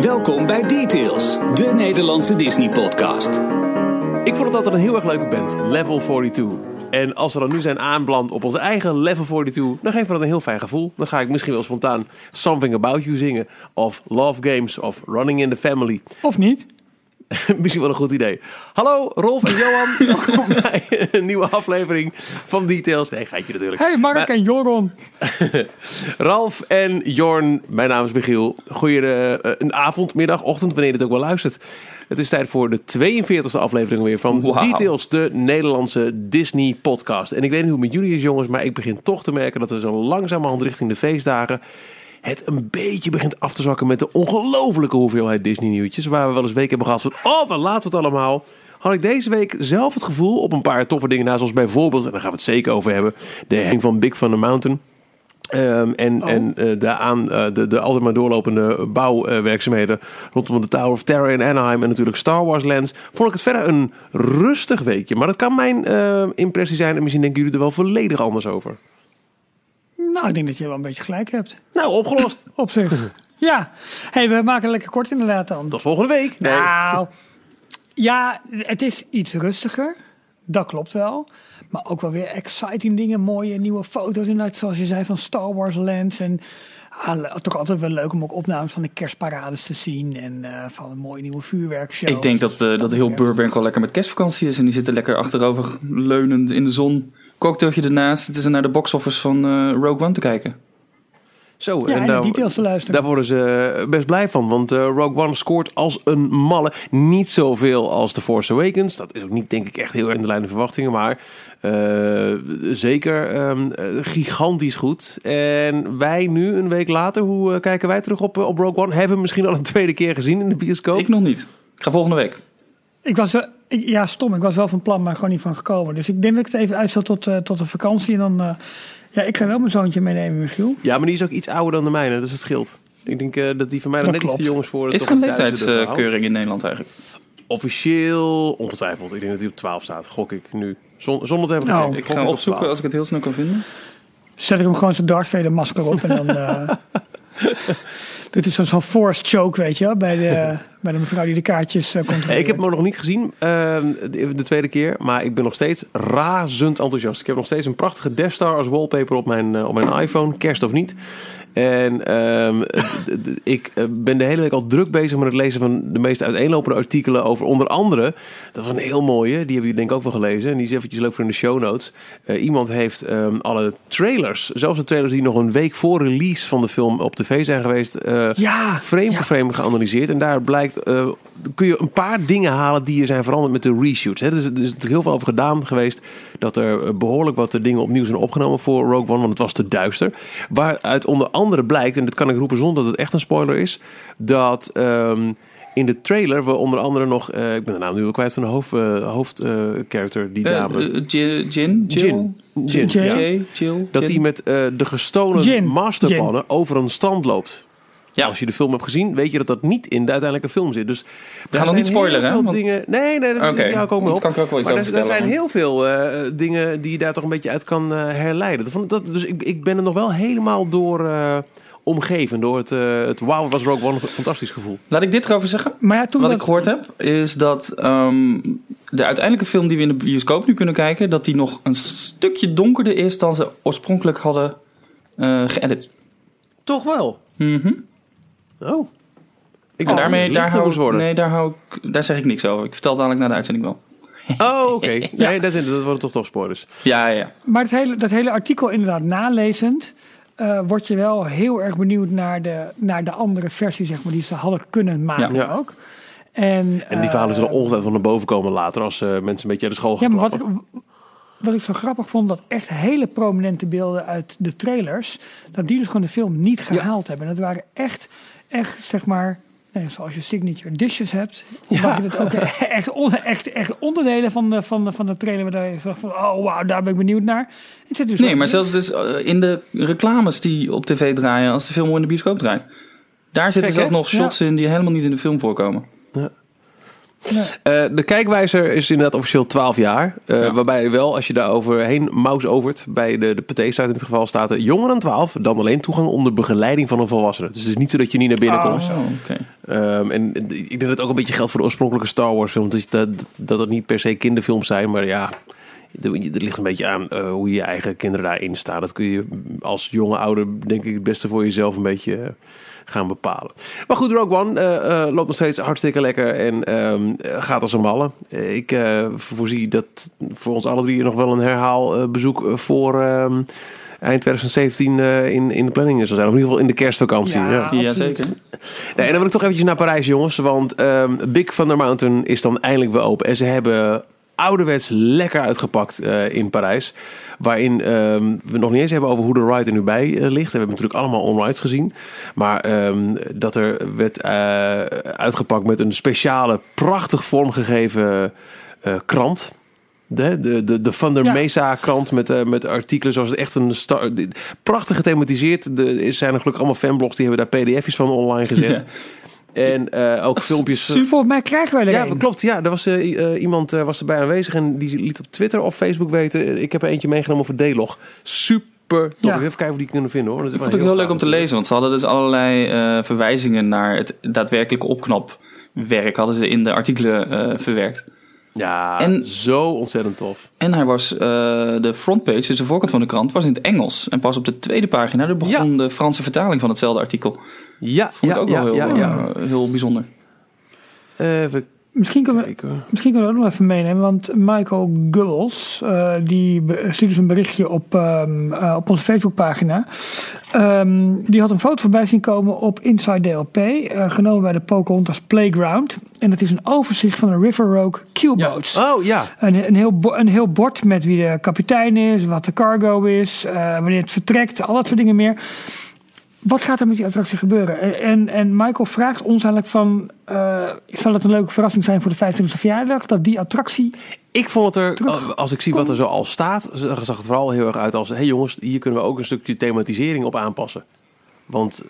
Welkom bij Details, de Nederlandse Disney-podcast. Ik vond het altijd een heel erg leuke band, Level 42. En als we dan nu zijn aanbeland op onze eigen Level 42, dan geeft me dat een heel fijn gevoel. Dan ga ik misschien wel spontaan Something About You zingen. Of Love Games, of Running in the Family. Of niet? Misschien wel een goed idee. Hallo Rolf en Johan, welkom bij een nieuwe aflevering van Details. Nee, geitje natuurlijk. Hey Mark Maar- en Joron. Ralf en Jorn, mijn naam is Michiel. Goeie eh, een avond, middag, ochtend, wanneer je het ook wel luistert. Het is tijd voor de 42e aflevering weer van. Details, de Nederlandse Disney podcast. En ik weet niet hoe het met jullie is jongens, maar ik begin toch te merken dat we zo langzamerhand richting de feestdagen het een beetje begint af te zakken met de ongelofelijke hoeveelheid Disney nieuwtjes. Waar we wel eens weken hebben gehad van, oh, wat we het allemaal. Had ik deze week zelf het gevoel op een paar toffe dingen na, zoals bijvoorbeeld, en daar gaan we het zeker over hebben, de hang van Big Thunder Mountain. Ehm, en en eh, de, aan, eh, de, de altijd maar doorlopende bouwwerkzaamheden rondom de Tower of Terror in Anaheim en natuurlijk Star Wars Lands. Vond ik het verder een rustig weekje. Maar dat kan mijn eh, impressie zijn en misschien denken jullie er wel volledig anders over. Nou, ik denk dat je wel een beetje gelijk hebt. Nou, opgelost. Op zich. ja. hey, we maken het lekker kort inderdaad dan. Tot volgende week. Nee. Nou, ja, het is iets rustiger. Dat klopt wel. Maar ook wel weer exciting dingen. Mooie nieuwe foto's inderdaad. Zoals je zei van Star Wars Lands. En ah, toch altijd wel leuk om ook opnames van de kerstparades te zien. En eh, van mooie nieuwe vuurwerkshows. Ik denk dat, eh, dat heel Burbank wel lekker met kerstvakantie is. En die zitten lekker achterover leunend in de zon. Cocktailtje ernaast. Het is naar de box-office van eh, Rogue One te kijken. Zo, Ja, en de nou, details te luisteren. Daar worden ze eh, best blij van. Want eh, Rogue One scoort als een malle. Niet zoveel als The Force Awakens. Dat is ook niet, denk ik, echt heel erg in de lijn van verwachtingen. Maar eh, zeker ehm, eh, gigantisch goed. En wij nu, een week later, hoe kijken wij terug op, op Rogue One? Hebben we misschien al een tweede keer gezien in de bioscoop? Ik nog niet. Ik ga volgende week. Ik was wel, ja, stom. Ik was wel van plan, maar gewoon niet van gekomen. Dus ik denk dat ik het even uitstel tot, eh, tot de vakantie. En dan, eh, ja, ik ga wel mijn zoontje meenemen, Michiel. Ja, maar die is ook iets ouder dan de mijne, dus het scheelt. Ik denk eh, dat die van mij dan net iets te klopt. jongens voor. Is er een leeftijdskeuring in Nederland eigenlijk? Officieel ongetwijfeld. Ik denk dat hij op 12 staat, gok ik nu. Zon- zonder te hebben Nou, gezien. Ik ga hem opzoeken als ik het heel snel kan vinden. Zet ik hem gewoon zijn Darth Vader masker op. En dan eh dit is zo'n forced choke, weet je wel. Bij de, bij de mevrouw die de kaartjes uh, controleert. Ik heb hem nog niet gezien, ehm, de, de tweede keer. Maar ik ben nog steeds razend enthousiast. Ik heb nog steeds een prachtige Death Star als wallpaper op mijn, eh, op mijn iPhone. Kerst of niet. En ehm, ik eh, ben de hele week al druk bezig met het lezen van de meest uiteenlopende artikelen over onder andere. Dat was een heel mooie, die hebben jullie denk ik ook wel gelezen. En die is eventjes leuk voor in de show notes. Eh, iemand heeft ehm, alle trailers, zelfs de trailers die nog een week voor release van de film op tv zijn geweest, Ja, frame voor frame geanalyseerd. En daar blijkt, eh, kun je een paar dingen halen die er zijn veranderd met de reshoots. Hè. Er, is, er is heel veel over gedaan geweest dat er eh, behoorlijk wat dingen opnieuw zijn opgenomen voor Rogue One, want het was te duister. Waaruit onder andere blijkt, en dat kan ik roepen zonder dat het echt een spoiler is, dat ehm, in de trailer we onder andere nog, eh, ik ben de naam nu wel kwijt van de hoofd, eh, hoofdcharacter, die Eh, dame. eh, Jin? Jin? Jin. Ja. Jill? Dat die met eh, de gestolen masterplannen over een strand loopt. Ja. Als je de film hebt gezien, weet je dat dat niet in de uiteindelijke film zit. Dus daar nog niet spoileren, heel hè? veel Want- dingen. Nee, nee, dat ja, ik ook dat op. kan ik ook wel iets maar over er, er zijn heel veel eh, dingen die je daar toch een beetje uit kan eh, herleiden. Dat, dus ik, ik ben er nog wel helemaal door eh, omgeven. Door het, het wauw, was Rogue One een fantastisch gevoel. Laat ik dit erover zeggen. maar ja, toen Wat dat, ik gehoord heb, is dat ehm, de uiteindelijke film die we in de bioscoop nu kunnen kijken, dat die nog een stukje donkerder is dan ze oorspronkelijk hadden eh geëdit. Toch wel? Mhm. Oh. Ik En dacht daarmee, daar, hou, worden. nee, daar, hou ik, daar zeg ik niks over. Ik vertel het dadelijk na de uitzending wel. Oh, oké. Nee, dat, dat worden toch toch spoilers. Ja, ja, ja. Maar het hele, dat hele artikel inderdaad nalezend... eh, word je wel heel erg benieuwd naar de, naar de andere versie, zeg maar, die ze hadden kunnen maken Ja. ook. En, En die verhalen zullen ongetwijfeld naar boven komen later als eh, mensen een beetje uit de school Ja, gaan maar wat ik, wat ik zo grappig vond, dat echt hele prominente beelden uit de trailers, dat die dus gewoon de film niet gehaald hebben. Dat waren echt, echt zeg maar, nee, zoals je signature dishes hebt, Ja. je dat ook echt, on- echt, echt onderdelen van de, van, de, van de trailer waar je zegt van, oh wauw, daar ben ik benieuwd naar. Het zit dus Nee, maar in. zelfs dus eh, in de reclames die op tv draaien als de film in de bioscoop draait. Daar zitten hè? zelfs nog Ja. shots in die helemaal niet in de film voorkomen. Nee. Eh, de kijkwijzer is inderdaad officieel 12 jaar. eh, Ja. Waarbij wel, als je daar overheen mouse overt, bij de, de PT-site in dit geval staat er jonger dan 12, dan alleen toegang onder begeleiding van een volwassene. Dus het is niet zo dat je niet naar binnen Oh, komt. Oh. Ehm, en ik denk dat het ook een beetje geldt voor de oorspronkelijke Star Wars films. Dus dat, dat het niet per se kinderfilms zijn, maar ja, er er ligt een beetje aan eh, hoe je eigen kinderen daarin staan. Dat kun je als jonge ouder, denk ik, het beste voor jezelf een beetje gaan bepalen. Maar goed, Rogue One eh, eh, loopt nog steeds hartstikke lekker en ehm, eh, gaat als een malle. Ik eh, voorzie dat voor ons alle drie nog wel een herhaalbezoek voor... ehm, Eind 2017 eh, in, in de planning zal zijn. Of in ieder geval in de kerstvakantie. Ja. ja. Ja, absoluut. zeker. Nee, en dan wil ik toch eventjes naar Parijs, jongens. Want ehm, Big Thunder Mountain is dan eindelijk weer open. En ze hebben ouderwets lekker uitgepakt eh, in Parijs. Waarin ehm, we nog niet eens hebben over hoe de ride er nu bij eh, ligt. En we hebben natuurlijk allemaal on-rides gezien. Maar ehm, dat er werd eh, uitgepakt met een speciale, prachtig vormgegeven krant. De, de, de, de Van der Ja. Mesa krant met, met artikelen zoals het echt een star, prachtig gethematiseerd. Er zijn er gelukkig allemaal fanblogs die hebben daar pdf's van online gezet. Ja. En eh, ook filmpjes. Volgens mij krijgen wij er Ja, een. klopt. Ja, er was, eh, eh, iemand eh, was erbij aanwezig en die liet op Twitter of Facebook weten. Ik heb er eentje meegenomen voor D-log. Super tof. Ja. Ik wil even kijken of die kunnen vinden hoor. Dat is Ik vond het ook heel leuk om te lezen, want ze hadden dus allerlei eh, verwijzingen naar het daadwerkelijke opknapwerk hadden ze in de artikelen eh, verwerkt. Ja, En- zo ontzettend tof. En hij was, eh, de frontpage, dus de voorkant van de krant, was in het Engels. En pas op de tweede pagina er begon de Franse vertaling van hetzelfde artikel. Ja, Vond ja, ik ook ja, wel heel, eh, heel bijzonder. Even Misschien kunnen we. Misschien kunnen we dat nog even meenemen, want Michael Gubbels, eh, die stuurde dus een berichtje op, ehm, eh, op onze Facebookpagina. Ehm, die had een foto voorbij zien komen op Inside DLP, eh, genomen bij de Pocahontas Playground. En dat is een overzicht van de River Rogue Q-boats. Oh ja, Een, een, heel een heel bord met wie de kapitein is, wat de cargo is, eh, wanneer het vertrekt, al dat soort dingen meer. Wat gaat er met die attractie gebeuren? En, en, Michael vraagt ons eigenlijk van... eh, zal het een leuke verrassing zijn voor de 25e verjaardag... dat die attractie... ik vond het er, Terug. als ik zie wat er zo al staat, zag zag het vooral heel erg uit als... hé hey jongens, hier kunnen we ook een stukje thematisering op aanpassen. Want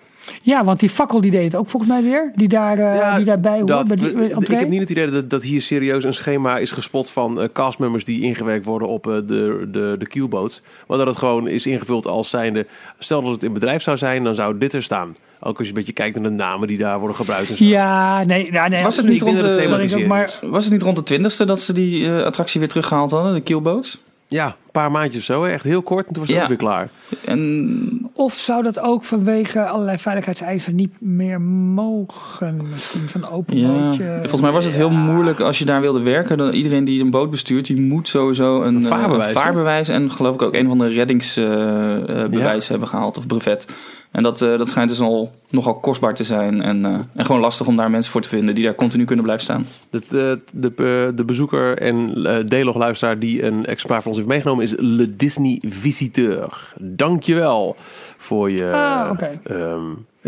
Ja, want die fakkel die deed het ook volgens mij weer. Die, daar, eh, Ja, die daarbij hoort dat, bij die ik entree. heb niet het idee dat, dat hier serieus een schema is gespot van eh, castmembers die ingewerkt worden op eh, de, de, de Q-boats. Maar dat het gewoon is ingevuld als zijnde. Stel dat het in bedrijf zou zijn, dan zou dit er staan. Ook als je een beetje kijkt naar de namen die daar worden gebruikt. En zo. Ja, nee, ja, nee Was het niet rond Ik de, ik ook, maar was het niet rond de twintigste dat ze die attractie weer teruggehaald hadden, de Keelboats? Ja, een paar maandjes of zo. Echt heel kort en toen was het Ja. ook weer klaar. En Of zou dat ook vanwege allerlei veiligheidseisen niet meer mogen? Misschien zo'n open ja, bootje. volgens mij was het heel moeilijk als je daar wilde werken. Dan iedereen die een boot bestuurt, die moet sowieso een, Een eh, vaarbewijs, vaarbewijs en geloof ik ook een van de reddingsbewijs hebben gehaald of brevet. En dat, eh, dat schijnt dus al nogal kostbaar te zijn en, eh, en gewoon lastig om daar mensen voor te vinden die daar continu kunnen blijven staan. De, de, de, eh, de bezoeker en eh D-log-luisteraar die een exemplaar van ons heeft meegenomen is Le Disney Visiteur. Dankjewel voor je, Ah, oké. ehm,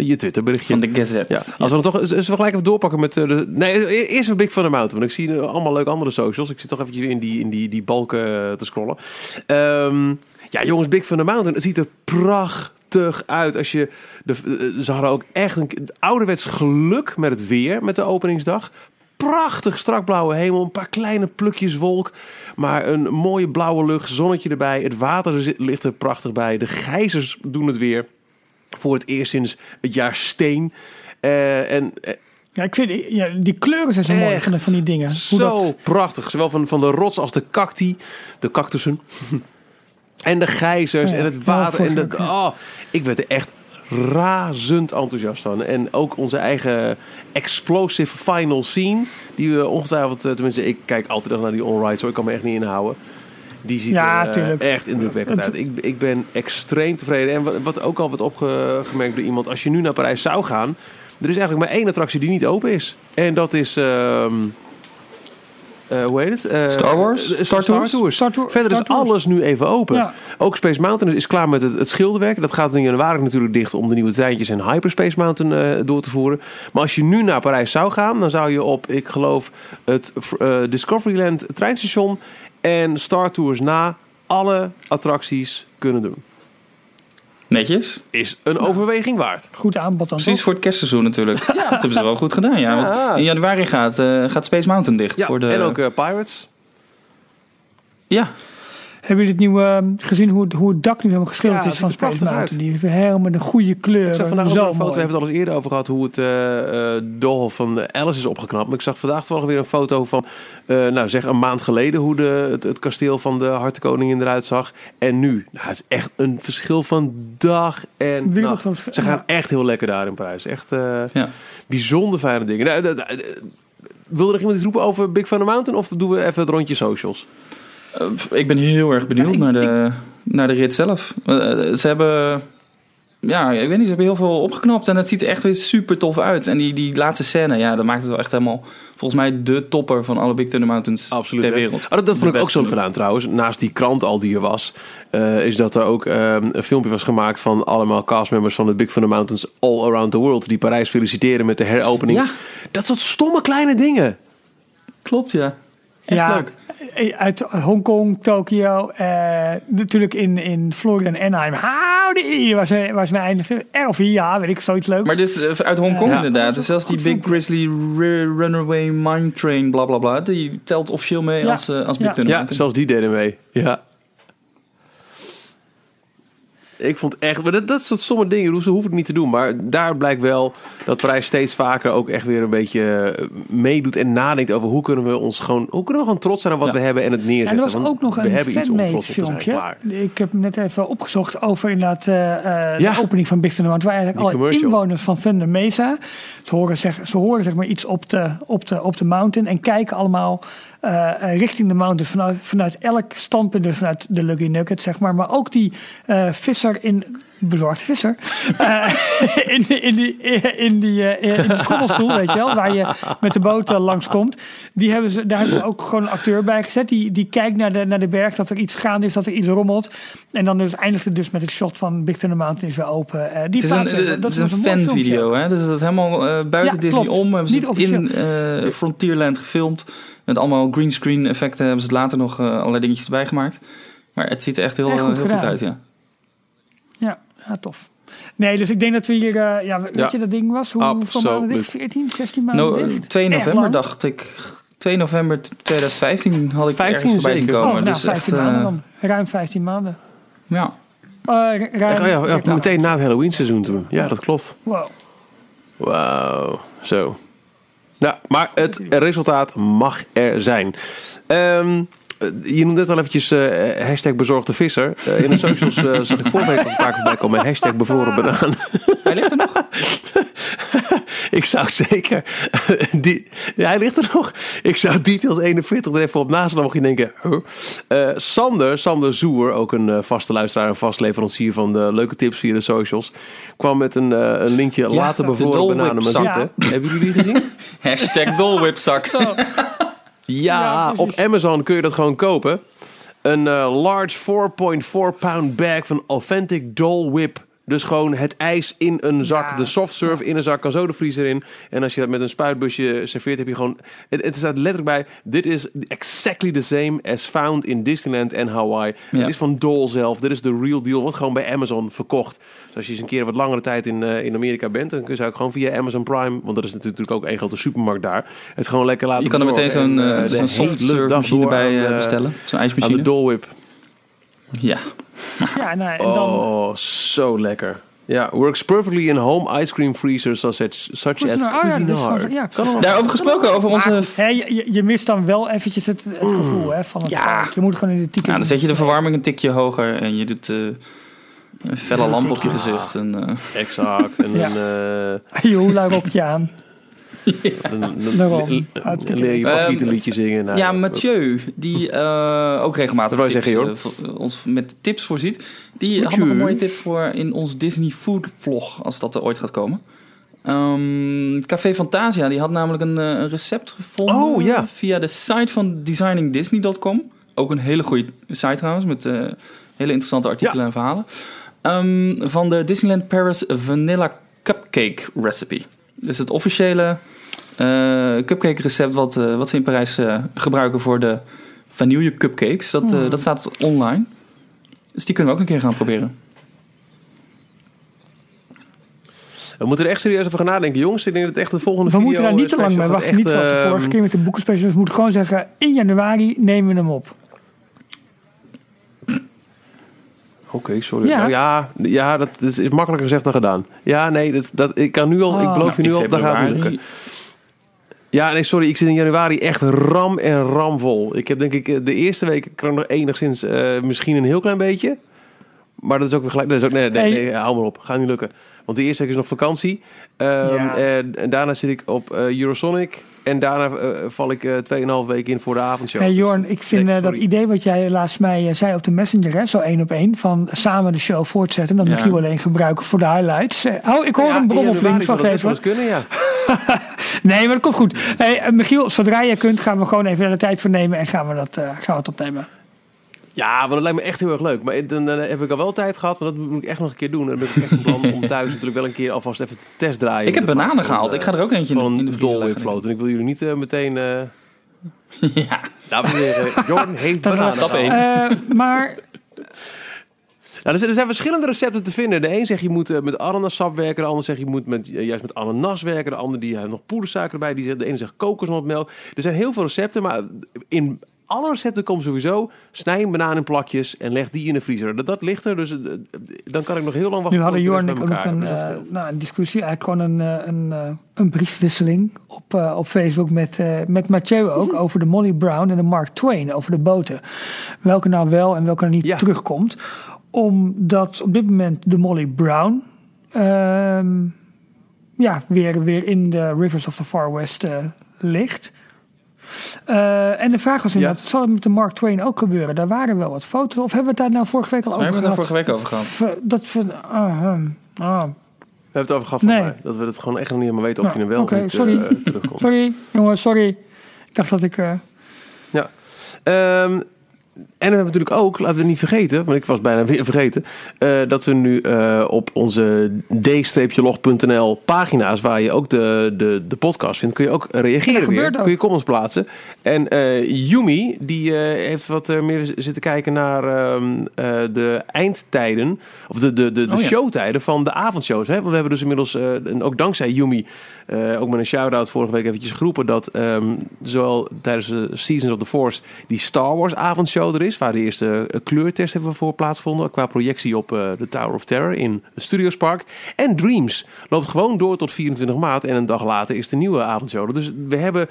je Twitterberichtje. Van de Gazette. Ja, als we dan toch, zullen we gelijk even doorpakken met eh, de. Nee, e- eerst even Big van de Mountain. Want ik zie eh, allemaal leuke andere socials. Ik zit toch eventjes in die, in die, die balken eh, te scrollen. Ehm, ja, jongens, Big van de Mountain. Het ziet er prachtig uit. Als je de, eh, ze hadden ook echt een ouderwets geluk met het weer, met de openingsdag. Prachtig strak blauwe hemel, een paar kleine plukjes wolk. Maar een mooie blauwe lucht, zonnetje erbij. Het water zit- ligt er prachtig bij. De gijzers doen het weer. Voor het eerst sinds het jaar steen. Eh, en eh, Ja, ik vind ja, die kleuren zijn zo mooi van, van die dingen. Hoe zo dat, prachtig. Zowel van, van de rots als de cacti. De cactussen. en de gijzers Ja, en het water. En mij oh, ik werd er echt razend enthousiast van. En ook onze eigen explosive final scene. Die we ongetwijfeld, eh, tenminste ik kijk altijd nog naar die on-rides. hoor. Ik kan me echt niet inhouden. Die ziet Ja, er eh, tuurlijk. echt indrukwekkend Het- uit. Ik, ik ben extreem tevreden. En wat, wat ook al wordt opgemerkt door iemand. Als je nu naar Parijs zou gaan. Er is eigenlijk maar één attractie die niet open is. En dat is... ehm, eh, hoe heet het? Eh, Star Wars? eh, Star Star, Tours? Tours. Star Tour- Verder Star is Tours. alles nu even open. Ja. Ook Space Mountain is klaar met het, het schilderwerk. Dat gaat in januari natuurlijk dicht om de nieuwe treintjes en Hyperspace Mountain eh, door te voeren. Maar als je nu naar Parijs zou gaan, dan zou je op, ik geloof, het Discoveryland treinstation en Star Tours na alle attracties kunnen doen. Netjes. is een overweging waard. Goed aanbod dan Precies toch? voor het kerstseizoen natuurlijk. Dat hebben ze wel goed gedaan, ja. Ja. Want in januari gaat, eh, gaat Space Mountain dicht. Ja, voor de, en ook eh, Pirates. Ja, Hebben jullie het nieuwe eh, gezien hoe het, hoe het dak nu helemaal geschilderd Ja, is van er Space Mountain? Die heeft helemaal de goede kleur. Ik zag vandaag ook een foto, mooi. we hebben het al eens eerder over gehad, hoe het eh eh Doolhof van Alice is opgeknapt. Maar ik zag vandaag toevallig weer een foto van, eh, nou zeg een maand geleden, hoe de, het, het kasteel van de Hartenkoningin eruit zag. En nu, nou, het is echt een verschil van dag en nacht. Ze gaan ja. echt heel lekker daar in Parijs. Echt eh, Ja. bijzonder fijne dingen. Nou, d- d- d- wil er nog iemand iets roepen over Big Van the Mountain? Of doen we even het rondje socials? Eh, ik ben heel erg benieuwd naar, de, naar de rit zelf. Eh, ze hebben, ja, ik weet niet, ze hebben heel veel opgeknapt en het ziet er echt weer super tof uit. En die, die laatste scène, ja, dat maakt het wel echt helemaal, volgens mij, de topper van alle Big Thunder Mountains Absoluut. ter wereld. Ah, dat, dat vond ik ook zo gedaan trouwens. Naast die krant al die er was, eh, is dat er ook ehm, een filmpje was gemaakt van allemaal castmembers van de Big Thunder Mountains all around the world. Die Parijs feliciteren met de heropening. Ja. Dat soort stomme kleine dingen. Klopt, ja. Echt ja, leuk. eh, uit Hongkong, Tokio, eh, natuurlijk in, in Florida en Anaheim. Howdy, waar ze, waar ze mee eindigden. Ja, weet ik, zoiets leuks. Maar dit is eh, uit Hongkong Ja. inderdaad. Dus zelfs die Big Grizzly Ru- Runaway Mine Train, bla bla bla, die telt officieel mee Ja. als, eh, als Big Ja. Thunder Ja, zelfs die deden mee. Ja. Ik vond echt, maar dat, dat soort stomme dingen, ze hoeven het niet te doen. Maar daar blijkt wel dat Parijs steeds vaker ook echt weer een beetje eh, meedoet en nadenkt over hoe kunnen we ons gewoon, hoe kunnen we gewoon trots zijn aan wat Ja. we hebben en het neerzetten. En er was ook nog we een fanmade op zijn, filmpje. Ik heb net even opgezocht over inderdaad Ja. de opening van Big Thunder. Waar eigenlijk Die alle commercial. inwoners van Thunder Mesa, ze horen zeg, ze horen zeg maar iets op de, op de, op de mountain en kijken allemaal eh, richting de mountain vanuit, vanuit elk standpunt. Dus vanuit de Lucky Nugget zeg maar. Maar ook die eh, visser in bezorgd visser. eh, in, in die, in die, eh, in die schommelstoel, weet je wel, waar je met de boot eh, langskomt. Die hebben ze, daar hebben ze ook gewoon een acteur bij gezet. Die, die kijkt naar de, naar de berg, dat er iets gaande is, dat er iets rommelt. En dan dus eindigt het dus met het shot van Big Thunder Mountain is weer open. Eh, die Het is een, het is een filmpje. fanvideo, hè? Dus dat is helemaal eh, buiten Ja, Disney klopt. om. Hebben ze Niet het in eh, Frontierland gefilmd. Met allemaal greenscreen effecten hebben ze het later nog eh, allerlei dingetjes erbij gemaakt. Maar het ziet er echt heel, eh, goed heel goed uit, ja. Ja, tof. Nee, dus ik denk dat we hier, eh, ja, weet Ja. je dat ding was? Hoe, hoeveel maanden dicht? 14, 16 maanden No, dicht? 2 Erg november dacht ik. 2 november 2015 had ik 15 ergens voorbij zien zeker. komen. Oh, nou, dus 15 echt, eh, maanden dan. Ruim 15 maanden. Ja. Eh, ruim, ja, ja, meteen na het Halloween seizoen toen. Ja, dat klopt. Wow. Wauw, zo. Nou, maar het resultaat mag er zijn. Ehm, eh, je noemde net al eventjes eh, hashtag bezorgde visser. Eh, in de socials eh, zag ik vorige week een paar keer voorbij komen. Hashtag bevroren banaan. Hij ligt er nog. ik zou zeker... die, ja, hij ligt er nog. Ik zou Details 41 er even op naast. Dan mocht je denken... huh? Eh, Sander, Sander Zoer, ook een eh, vaste luisteraar en vast leverancier van de leuke tips via de socials, kwam met een, eh, een linkje laten de bevroren bananen maar zitten. Hebben jullie die gezien? Hashtag dolwipzak. Ja, op. Amazon kun je dat gewoon kopen. Een eh, large 4.4 pound bag van Authentic Dole Whip. Dus gewoon het ijs in een zak. Ja. De soft serve in een zak. Kan zo de vriezer in. En als je dat met een spuitbusje serveert, heb je gewoon... Het, het staat letterlijk bij... Dit is exactly the same as found in Disneyland en Hawaii. Ja. Het is van Dole zelf. Dit is de real deal. Wordt gewoon bij Amazon verkocht. Dus als je eens een keer wat langere tijd in, eh, in Amerika bent... dan kun je ook gewoon via Amazon Prime... want dat is natuurlijk ook één grote supermarkt daar... het gewoon lekker laten Je kan er meteen zo'n eh, eh, soft serve machine bij eh, eh, bestellen. Zo'n Aan de ijsmachine. Dole Whip. Ja. Ja, nou, en dan... Oh, zo lekker. Ja, works perfectly in home ice cream freezers such, such as? Oh ja, Cuisinart. ja, kan nog- Daarover gesproken, over onze... Maar hè, je, je- je mist dan wel eventjes het, het gevoel hè, van het Ja. Je moet gewoon in de titel. Nou, dan zet je de verwarming een tikje hoger en je doet eh, een felle lamp op je gezicht. En, eh, Exact. En Ja. een, eh, je hoela rokje aan. leer je een Ehm, liedje zingen. Nou, ja, Mathieu, die eh, ook regelmatig tips, zeggen, eh, ons met tips voorziet. Die had nog een mooie tip voor in ons Disney Food vlog, als dat er ooit gaat komen. Ehm, Café Fantasia, die had namelijk een, eh, een recept gevonden Oh, ja. via de site van designingdisney.com. Ook een hele goede site trouwens, met eh, hele interessante artikelen en verhalen. Ehm, van de Disneyland Paris Vanilla Cupcake Recipe. Dus het officiële cupcake recept wat, eh, wat ze in Parijs eh, gebruiken voor de vanille cupcakes. Dat, eh, Hmm. dat staat online. Dus die kunnen we ook een keer gaan proberen. We moeten er echt serieus over gaan nadenken, jongens. Ik denk dat het echt de volgende We video... moeten daar niet te eh, lang mee wachten. Niet zoals de vorige keer met de boekenspecial. We moeten gewoon zeggen, in januari nemen we hem op. Oké, sorry. Ja. Ja, ja, ja dat, is- is makkelijker gezegd dan gedaan. Ja, nee, dat, dat, ik kan nu al, ik Ah. beloof je nu In al, dat gaat februari- lukken. Ja, nee, sorry. Ik zit in januari echt ram en ramvol. Ik heb denk ik eh, de eerste week kan nog enigszins eh, misschien een heel klein beetje. Maar dat is ook weer gelijk. Dat is ook, nee, nee, hou maar op. Gaat niet lukken. Want de eerste week is nog vakantie. Ehm, Ja. en, en daarna zit ik op eh, Eurosonic. En daarna eh, val ik eh 2,5 weken in voor de avondshow. Hey Dus- Jorn, ik vind Nee, eh, dat idee wat jij laatst mij eh, zei op de Messenger, hè, zo één op één, van samen de show voortzetten, dan Ja. Michiel alleen gebruiken voor de highlights. Oh, ik hoor Ja, een in brom op links, wacht dat even. eens kunnen, ja. Nee, maar dat komt goed. Hey, Michiel, zodra jij kunt, gaan we gewoon even de tijd voor nemen en gaan we dat gaan we het opnemen. Ja, want dat lijkt me echt heel erg leuk. Maar dan, dan heb ik al wel tijd gehad, want dat moet ik echt nog een keer doen. En dan ben ik echt van plan om thuis natuurlijk wel een keer alvast even te testdraaien. Ik heb bananen gehaald. Ik ga er ook eentje van in de dol infloat. En ik wil jullie niet eh, meteen... eh Ja, dames en heren, Jordan heeft bananen stap. Eh, maar Ja, er, zijn, er verschillende recepten te vinden. De een zegt je moet eh, met ananassap werken. De ander zegt je moet met, eh, juist met ananas werken. De ander die heeft nog poedersuiker erbij. Die zegt, de ene zegt kokosnotmelk. Er zijn heel veel recepten. Maar in alle recepten komt sowieso... snij een banaan in plakjes en leg die in de vriezer. Dat, dat ligt er. Dus eh, dan kan ik nog heel lang wachten. nu hadden Jorn en ik ook nog een. Dus eh, nou, een discussie, eigenlijk gewoon een, eh, een, een briefwisseling op, op Facebook met, met Mathieu ook over de Molly Brown en de Mark Twain, over de boten. Welke nou wel en welke nou niet Ja. terugkomt. Omdat op dit moment de Molly Brown ehm, ja, weer, weer in de Rivers of the Far West ligt. Eh, en de vraag was inderdaad, zal het met de Mark Twain ook gebeuren? Daar waren wel wat foto's. Of hebben we het daar nou vorige week al we over hebben het daar gehad? vorige week over gehad. V- Dat van, ah, ah, ah. We hebben het over gehad van Nee. mij. Dat we het gewoon echt nog niet helemaal weten of Nou, hij er wel oké, of niet sorry. eh, terugkomt. Sorry, jongens, sorry. Ik dacht dat ik. eh, Ehm, en we hebben natuurlijk ook, laten we niet vergeten, want ik was bijna weer vergeten, eh, dat we nu eh, op onze d-log.nl pagina's, waar je ook de, de, de podcast vindt, kun je ook reageren weer. ook. Kun je comments plaatsen. En eh, Yumi, die heeft wat meer zitten kijken naar ehm, eh, de eindtijden, of de, de, de, de Oh ja. showtijden van de avondshows. Hè? Want we hebben dus inmiddels, en ook dankzij Yumi, ook met een shout-out vorige week eventjes geroepen dat ehm, zowel tijdens de Seasons of the Force die Star Wars avondshow er is, waar de eerste eh, kleurtest hebben voor plaatsgevonden qua projectie op eh, de Tower of Terror in het Studiospark. En Dreams loopt gewoon door tot 24 maart en een dag later is de nieuwe avondshow. Dus we hebben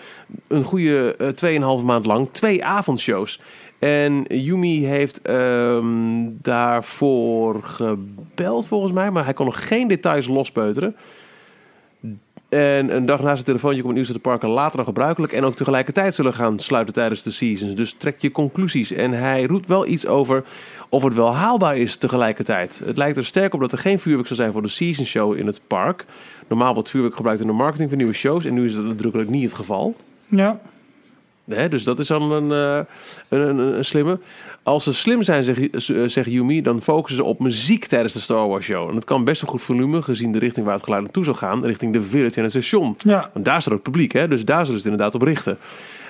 een goede eh 2,5 maand lang twee avondshows. En Yumi heeft ehm, daarvoor gebeld volgens mij, maar hij kon nog geen details lospeuteren. En een dag na zijn telefoontje komt het nieuws dat de parken later dan gebruikelijk en ook tegelijkertijd zullen gaan sluiten tijdens de seasons. Dus trek je conclusies. En hij roept wel iets over of het wel haalbaar is tegelijkertijd. Het lijkt er sterk op dat er geen vuurwerk zal zijn voor de season show in het park. Normaal wordt vuurwerk gebruikt in de marketing van nieuwe shows en nu is dat nadrukkelijk niet het geval. ja. Hè, dus dat is dan een, eh, een, een, een slimme. Als ze slim zijn, zegt, eh, zegt Yumi, dan focussen ze op muziek tijdens de Star Wars show. En dat kan best een goed volume, gezien de richting waar het geluid naartoe zal gaan, richting de village en het station. ja. Want daar staat ook publiek, hè? dus daar zullen ze het inderdaad op richten.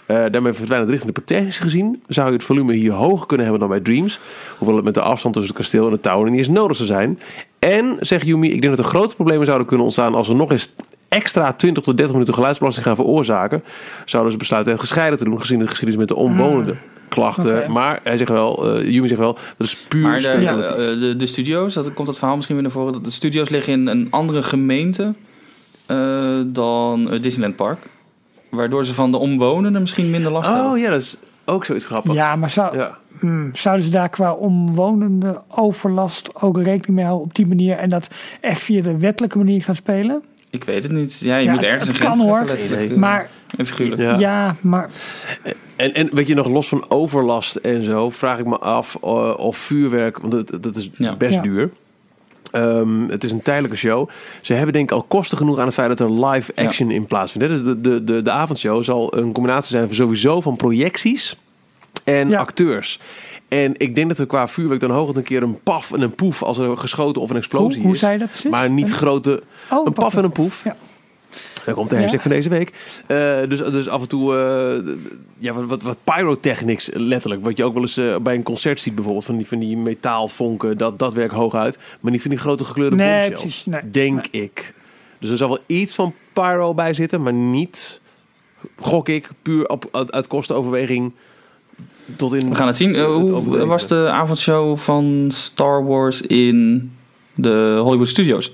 Eh, daarmee verdwijnt het richting de technisch gezien. Zou je het volume hier hoger kunnen hebben dan bij Dreams. Hoewel het met de afstand tussen het kasteel en de tower niet eens nodig zou zijn. En, zegt Yumi, ik denk dat er grote problemen zouden kunnen ontstaan als er nog eens extra 20 tot 30 minuten geluidsbelasting gaan veroorzaken. Zouden ze besluiten het gescheiden te doen, gezien de geschiedenis met de omwonenden. Klachten. Oké. Maar hij zegt wel, eh Yumi zegt wel, dat is puur Maar de, speculatief. de, de, de studio's, dat komt dat verhaal misschien weer naar voren. Dat de studio's liggen in een andere gemeente eh, dan eh, Disneyland Park. Waardoor ze van de omwonenden misschien minder last hebben. Oh ja, dat is ook zoiets grappigs. ja, maar zou, Ja. hmm, zouden ze daar qua omwonende overlast ook rekening mee houden op die manier en dat echt via de wettelijke manier gaan spelen? Ik weet het niet. Ja, je Ja, moet ergens het een grens kan, hoor. trekken, letterlijk. Maar En figuurlijk. Ja. ja, maar En, en weet je, nog los van overlast en zo, vraag ik me af eh, of vuurwerk, want dat, dat is Ja. best Ja. duur. Ehm, het is een tijdelijke show. Ze hebben denk ik al kosten genoeg aan het feit dat er live action in plaatsvindt. Dus de, de, de, de avondshow zal een combinatie zijn van sowieso van projecties en Ja. acteurs. En ik denk dat we qua vuurwerk dan hooguit een keer een paf en een poef als er geschoten of een explosie hoe is. zei je dat precies? Maar niet grote. oh, Een paf en een poef. Ja. Daar komt de hashtag Ja. van deze week. Eh, dus, dus af en toe, eh, ja, wat, wat, wat pyrotechnics letterlijk. Wat je ook wel eens eh, bij een concert ziet bijvoorbeeld. Van die, van die metaalvonken, dat, dat werkt hooguit. Maar niet van die grote gekleurde Nee, bombshells. precies, nee. Denk ik. Dus er zal wel iets van pyro bij zitten, maar niet, gok ik, puur op, uit, uit kostenoverweging tot in... We gaan het zien. Eh, het hoe overdreven. was de avondshow van Star Wars in de Hollywood Studios?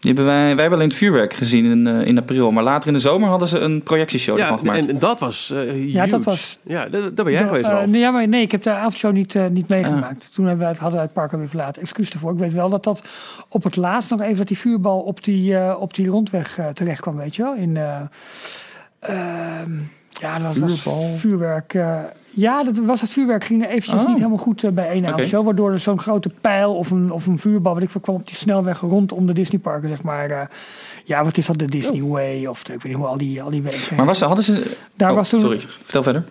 Die hebben wij, wij hebben alleen het vuurwerk gezien in, eh, in april. Maar later in de zomer hadden ze een projectieshow Ja, ervan gemaakt. en, en dat was eh Ja, dat was- Ja, daar, ben jij De- geweest, eh, Ralf. nee, ja, maar nee, ik heb de avondshow niet, eh, niet meegemaakt. Toen hebben we het, hadden we het park alweer verlaten. Excuus ervoor. Ik weet wel dat dat op het laatst nog even dat die vuurbal op die, eh, op die rondweg eh, terecht kwam, weet je wel. In, eh, ehm, ja, dat was Vuurbal? vuurwerk. eh, ja, dat was het vuurwerk ging er eventjes Oh. niet helemaal goed eh, bij één Oké. avondshow. Waardoor er zo'n grote pijl of een, of een vuurbal, wat ik veel, kwam op die snelweg rondom de Disneyparken, zeg maar. eh, ja, wat is dat, de Disney Way? Of de, ik weet niet hoe al die, al die wegen. Maar was, hadden ze... Daar Oh, was toen, Sorry, vertel verder.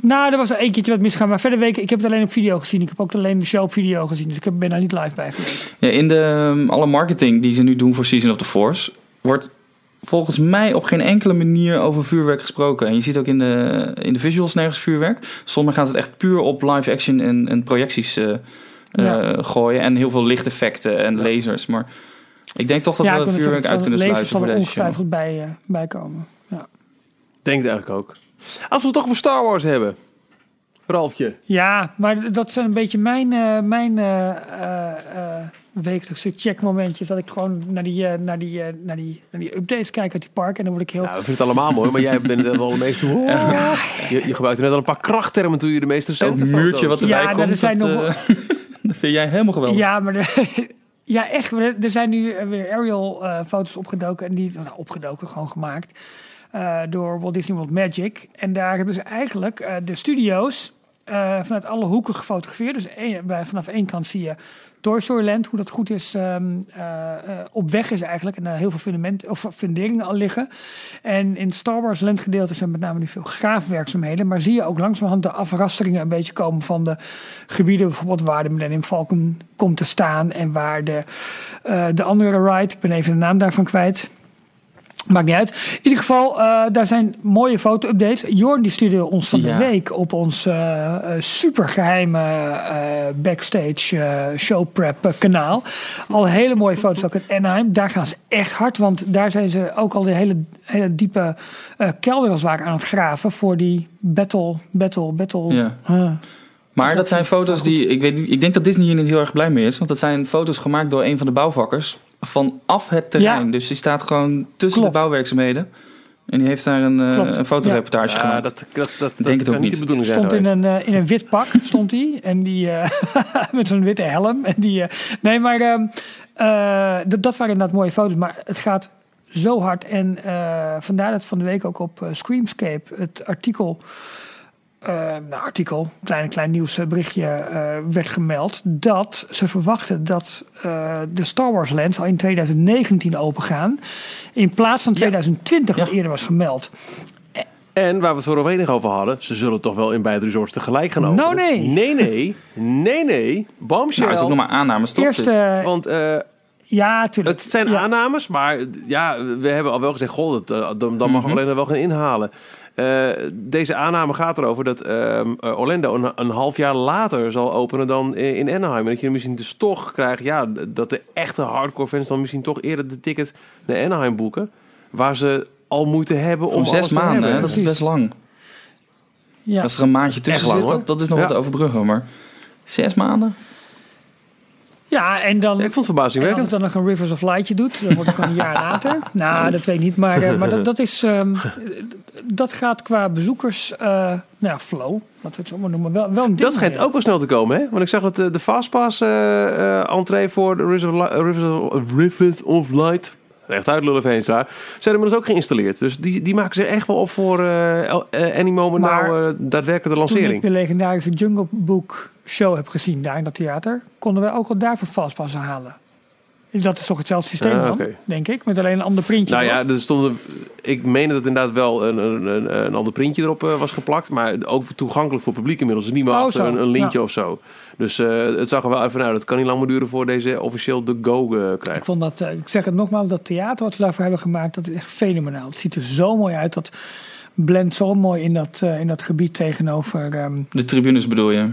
nou, er was er één keertje wat misgaan. Maar verder weken, ik heb het alleen op video gezien. Ik heb ook alleen de show op video gezien. Dus ik heb- ben daar niet live bij geweest. Ja, in de, um, alle marketing die ze nu doen voor Season of the Force... wordt volgens mij op geen enkele manier over vuurwerk gesproken. En je ziet ook in de, in de visuals nergens vuurwerk. Soms gaan ze het echt puur op live action en, en projecties eh, Ja. eh, gooien. En heel veel lichteffecten en lasers. Maar ik denk toch dat ik we net vuurwerk uit kunnen sluiten voor zal er deze show. ongetwijfeld bij, eh, bij komen. Ja. Denk het eigenlijk ook. Als we het toch voor Star Wars hebben. Ralfje. ja, maar dat zijn een beetje mijn, eh, mijn eh, eh, eh, wekelijkse checkmomentjes. Dat ik gewoon naar die, eh, naar, die, eh, naar, die, naar die updates kijk uit die park. En dan word ik heel... Nou, we vinden het allemaal mooi, maar jij bent wel de meeste... Je, je gebruikte net al een paar krachttermen toen je de meest Zo'n recente muurtje wat erbij Ja, nou, komt, er zijn dat, nog eh, dat vind jij helemaal geweldig. Ja, maar de- ja, echt. Er zijn nu weer aerial eh, foto's opgedoken. En die, nou, opgedoken, gewoon gemaakt. eh, door Walt Disney World Magic. En daar hebben ze eigenlijk eh, de studio's eh, vanuit alle hoeken gefotografeerd. Dus één- bij, vanaf één kant zie je Land, hoe dat goed is, ehm, eh, eh, op weg is eigenlijk. En daar heel veel fundament, of funderingen al liggen. En in Star Wars Land gedeelte zijn met name nu veel graafwerkzaamheden. Maar zie je ook langzamerhand de afrasteringen een beetje komen van de gebieden. Bijvoorbeeld waar de Millennium Falcon komt te staan. En waar de, eh, de andere ride, ik ben even de naam daarvan kwijt. Maakt niet uit. In ieder geval, eh, daar zijn mooie foto-updates. Jorn die stuurde ons van Ja. de week op ons eh, supergeheime eh, backstage show prep kanaal. Al hele mooie foto's ook in Anaheim. Daar gaan ze echt hard, want daar zijn ze ook al de hele, hele diepe kelder als ware aan het graven voor die battle, battle, battle. Ja. Maar Dat zijn foto's die. Ik, weet, ik denk dat Disney hier niet heel erg blij mee is. Want dat zijn foto's gemaakt door een van de bouwvakkers. Vanaf het terrein. Ja. Dus die staat gewoon tussen Klopt. de bouwwerkzaamheden. En die heeft daar een, eh, een fotoreportage Ja, gemaakt. dat, dat, dat, denk het ook niet niet. de bedoeling Stond in een, eh, in een wit pak, stond hij. En die, eh, met zo'n witte helm. En die, eh, nee, maar ehm, eh, dat, dat waren inderdaad mooie foto's. Maar het gaat zo hard. En eh, vandaar dat van de week ook op Screamscape het artikel... eh, nou, artikel, klein, klein nieuwsberichtje eh, werd gemeld. Dat ze verwachten dat eh, de Star Wars Lands al in 2019 opengaan. In plaats van 2020, wat Ja. eerder was gemeld. En waar we het voor overheen over hadden, ze zullen toch wel in beide resorts tegelijk gaan openen. Nou, nee. Nee, nee. Nee, nee. Bombshell. nou, is ook nog maar aannames, toch? Want eh, ja, tuurlijk. het zijn Ja. aannames, maar ja, we hebben al wel gezegd, goh, dat, dan, dan mag Mhm. Orlando wel gaan inhalen. Eh, deze aanname gaat erover dat ehm, eh, Orlando een, een half jaar later zal openen dan in, in Anaheim. En dat je misschien dus toch krijgt, ja, dat de echte hardcore fans dan misschien toch eerder de ticket naar Anaheim boeken. Waar ze al moeite hebben om Om zes alles te maanden, hè? dat is best lang. Ja. Als er een maandje tussen lang, zit, hoor. dat, dat is nog Ja. wat te overbruggen. Maar zes maanden? Ja, en dan. Ja, ik vond het en als verbazingwekkend. het dan nog een Rivers of Lightje doet, dan wordt het gewoon een jaar later. Nou, dat weet ik niet. Maar, eh, maar dat, dat is. ehm, dat gaat qua bezoekers. eh nou ja, flow. Laten we het zo maar noemen. Wel, wel een ding Dat schijnt ook wel snel te komen, hè? Want ik zag dat de, de Fastpass eh eh entree voor de Rivers of, Li- Rivers of- Rivers of Light... Echt uitlullen Veenstra. Zijn inmiddels ook geïnstalleerd. Dus die, die maken zich echt wel op voor eh eh, any moment Maar nou eh, daadwerkelijk de Toen ik lancering. de legendarische Jungle Book show heb gezien daar in dat theater, konden wij ook al daarvoor vastpassen halen. Dat is toch hetzelfde systeem Ah, dan, denk ik. Met alleen een ander printje. Nou erop. ja, er stonden, ik meen dat inderdaad wel een, een, een, een ander printje erop eh, was geplakt. Maar ook toegankelijk voor publiek inmiddels. Dus niet meer Oh, achter een, een lintje Ja. of zo. Dus eh, het zag er wel uit van, nou, dat kan niet lang meer duren voor deze officieel de go Ik krijgt. vond dat, ik zeg het nogmaals, dat theater wat ze daarvoor hebben gemaakt, dat is echt fenomenaal. Het ziet er zo mooi uit. Dat blendt zo mooi in dat, in dat gebied tegenover. ehm, De tribunes bedoel je?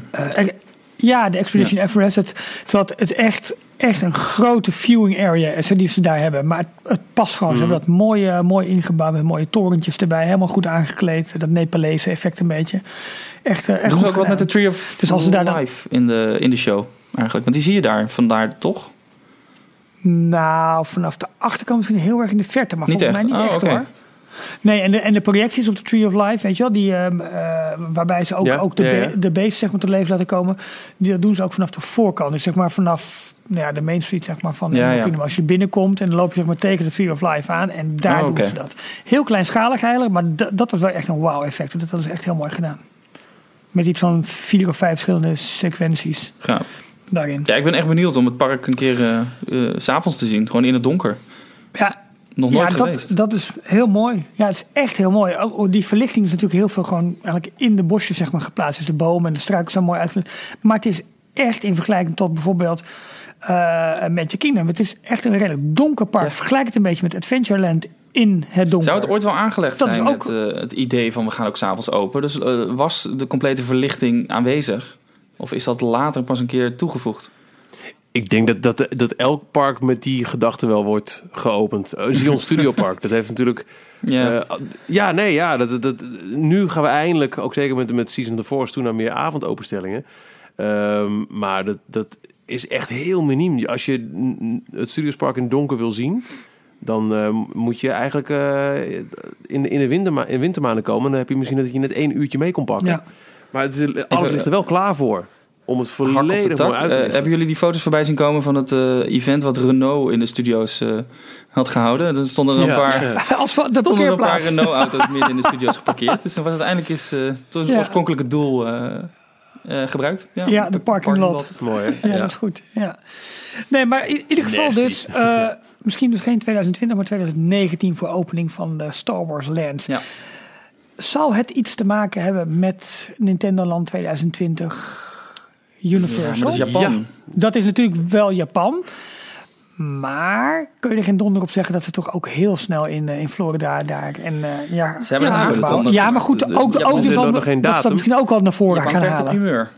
Ja, de Expedition Everest. Het, terwijl het, het echt echt een grote viewing area is die ze daar hebben. Maar het, het past gewoon. Ze Mhm. hebben dat mooi, eh, mooi ingebouwd met mooie torentjes erbij. Helemaal goed aangekleed. Dat Nepalese effect een beetje. Echt, eh, echt ook wat met de. Tree of Dus als ze daar dan- Life in de, in de show eigenlijk? Want die zie je daar, vandaar toch? Nou, vanaf de achterkant misschien heel erg in de verte. Maar Niet volgens echt? mij niet Oh, echt hoor. Nee, en de, en de projecties op de Tree of Life, weet je wel, die, ehm, eh, waarbij ze ook, Ja, ook de, ja, de zeg maar, tot leven laten komen, die, dat doen ze ook vanaf de voorkant. Dus zeg maar vanaf nou ja, de Main Street zeg maar, van Ja. Als je binnenkomt en dan loop je zeg maar, tegen de Tree of Life aan en daar Oh, doen ze dat. Heel kleinschalig eigenlijk, maar dat, dat was wel echt een wow effect. Dat, dat is echt heel mooi gedaan. Met iets van vier of vijf verschillende sequenties Gaaf. daarin. Ja, ik ben echt benieuwd om het park een keer eh, eh, s s'avonds te zien. Gewoon in het donker. Ja, Nog nooit ja, geweest. dat, dat is heel mooi. Ja, het is echt heel mooi. Die verlichting is natuurlijk heel veel gewoon eigenlijk in de bosjes zeg maar, geplaatst. Dus de bomen en de struiken zijn mooi uitgelegd. Maar het is echt in vergelijking tot bijvoorbeeld eh Magic Kingdom. Het is echt een redelijk donker park. Ja. Vergelijk het een beetje met Adventureland in het donker. Zou het ooit wel aangelegd Dat zijn, ook- het, eh, het idee van we gaan ook s'avonds open? Dus eh, was de complete verlichting aanwezig? Of is dat later pas een keer toegevoegd? Ik denk dat, dat, dat elk park met die gedachte wel wordt geopend. Uh, Zion Studio Park, dat heeft natuurlijk... Ja. eh, ja, nee, ja. Dat, dat, nu gaan we eindelijk, ook zeker met, met Season of the Force, toe naar meer avondopenstellingen. Ehm, maar dat, dat is echt heel miniem. Als je het Studiospark in donker wil zien... dan eh, moet je eigenlijk eh, in, in, de winterma in wintermaanden komen. Dan heb je misschien dat je net één uurtje mee kon pakken. Ja. Maar het is, alles ligt er wel klaar voor. Om het volledig mooi uit te Eh, leggen. hebben jullie die foto's voorbij zien komen van het eh, event wat Renault in de studio's eh, had gehouden? Er stonden er een Ja, paar, ja. Als de stonden er een paar. Renault-auto's midden in de studio's geparkeerd. Dus dan was het eindelijk eens eh tot het Ja. oorspronkelijke doel eh, eh, gebruikt. Ja, de parking lot. Mooi, hè? Ja, dat is goed. Ja. Nee, maar in ieder geval Nasty. dus... eh, misschien dus geen 2020, maar 2019 voor opening van de Star Wars Land. Ja. Zal het iets te maken hebben met Nintendo Land 2020 Ja, Universal? maar dat is Japan. Ja. Dat is natuurlijk wel Japan. Maar kun je er geen donder op zeggen dat ze toch ook heel snel in, eh, in Florida daar en eh, ja, Ze hebben ja, het- ja, maar goed, de- de- ook, ook dus al, nog geen dat ze dat datum. misschien ook al naar voren Japan gaan krijgt de halen. primeur.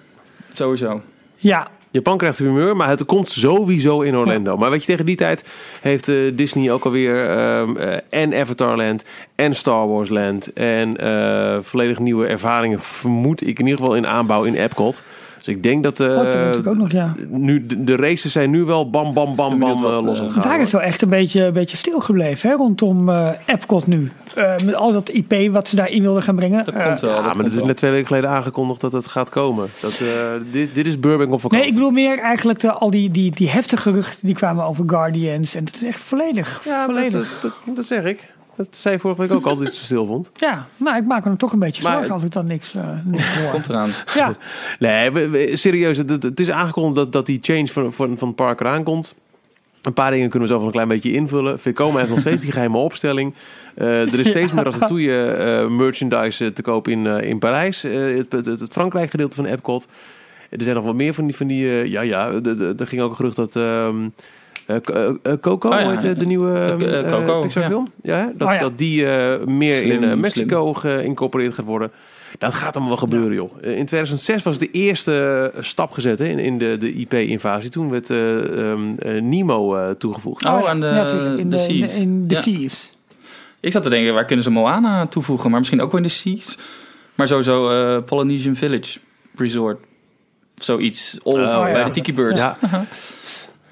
Sowieso. Ja, Japan krijgt de humeur, maar het komt sowieso in Orlando. Maar weet je, tegen die tijd heeft eh, Disney ook alweer ehm eh, en Avatarland en Star Wars Land en eh, volledig nieuwe ervaringen, vermoed ik in ieder geval in aanbouw in Epcot. Dus ik denk dat eh, oh, dat natuurlijk ook nog, ja. nu, de, de races zijn nu wel bam, bam, bam, bam wat, eh, los eh, het gaan. Daar is wel echt een beetje, een beetje stil gebleven hè, rondom eh Epcot nu. Eh, met al dat IP wat ze daarin wilden gaan brengen. Dat komt wel. Ja, dat maar dat is wel. net twee weken geleden aangekondigd dat het gaat komen. Dat, eh, dit, dit is Burbank op vakantie. nee, ik bedoel meer eigenlijk de, al die, die, die heftige geruchten die kwamen over Guardians. En het is echt volledig, ja, dat, volledig. dat, dat zeg ik. Dat zei je vorige week ook al dat je het zo stil vond. Ja, nou, ik maak me er toch een beetje Maar- zorgen als ik dan niks, eh niks hoor. Komt eraan. Ja, Nee, we- we- serieus. Het, het- is aangekondigd dat, dat die change van, van, van het park eraan komt. Een paar dingen kunnen we zelf nog een klein beetje invullen. Vekoma heeft nog steeds die geheime opstelling. Eh, er is steeds meer ratatouille eh merchandise te koop in, in Parijs. Eh, het, het, het Frankrijk gedeelte van Epcot. Er zijn nog wat meer van die... Van die ja, ja. de- de- Er ging ook een gerucht dat... ehm, eh, eh, eh, Coco, Oh ja, hoe heet, eh, de nieuwe eh, eh, Coco, Pixar ja. film? Ja, dat, Oh ja. dat die eh, meer Slim, in eh. Mexico geïncorporeerd gaat worden. Dat gaat allemaal wel gebeuren, joh. Eh, In 2006 was de eerste eh, stap gezet hè, in, in de, de IP-invasie. Toen werd eh, ehm, eh, Nemo eh, toegevoegd. Oh, ja, aan de- in de de, in de, seas. in de Ja. seas. Ik zat te denken, waar kunnen ze Moana toevoegen? Maar misschien ook wel in de Seas. Maar sowieso eh, Polynesian Village Resort. Zoiets. Of Oh, bij ja. de Tiki Birds. Ja.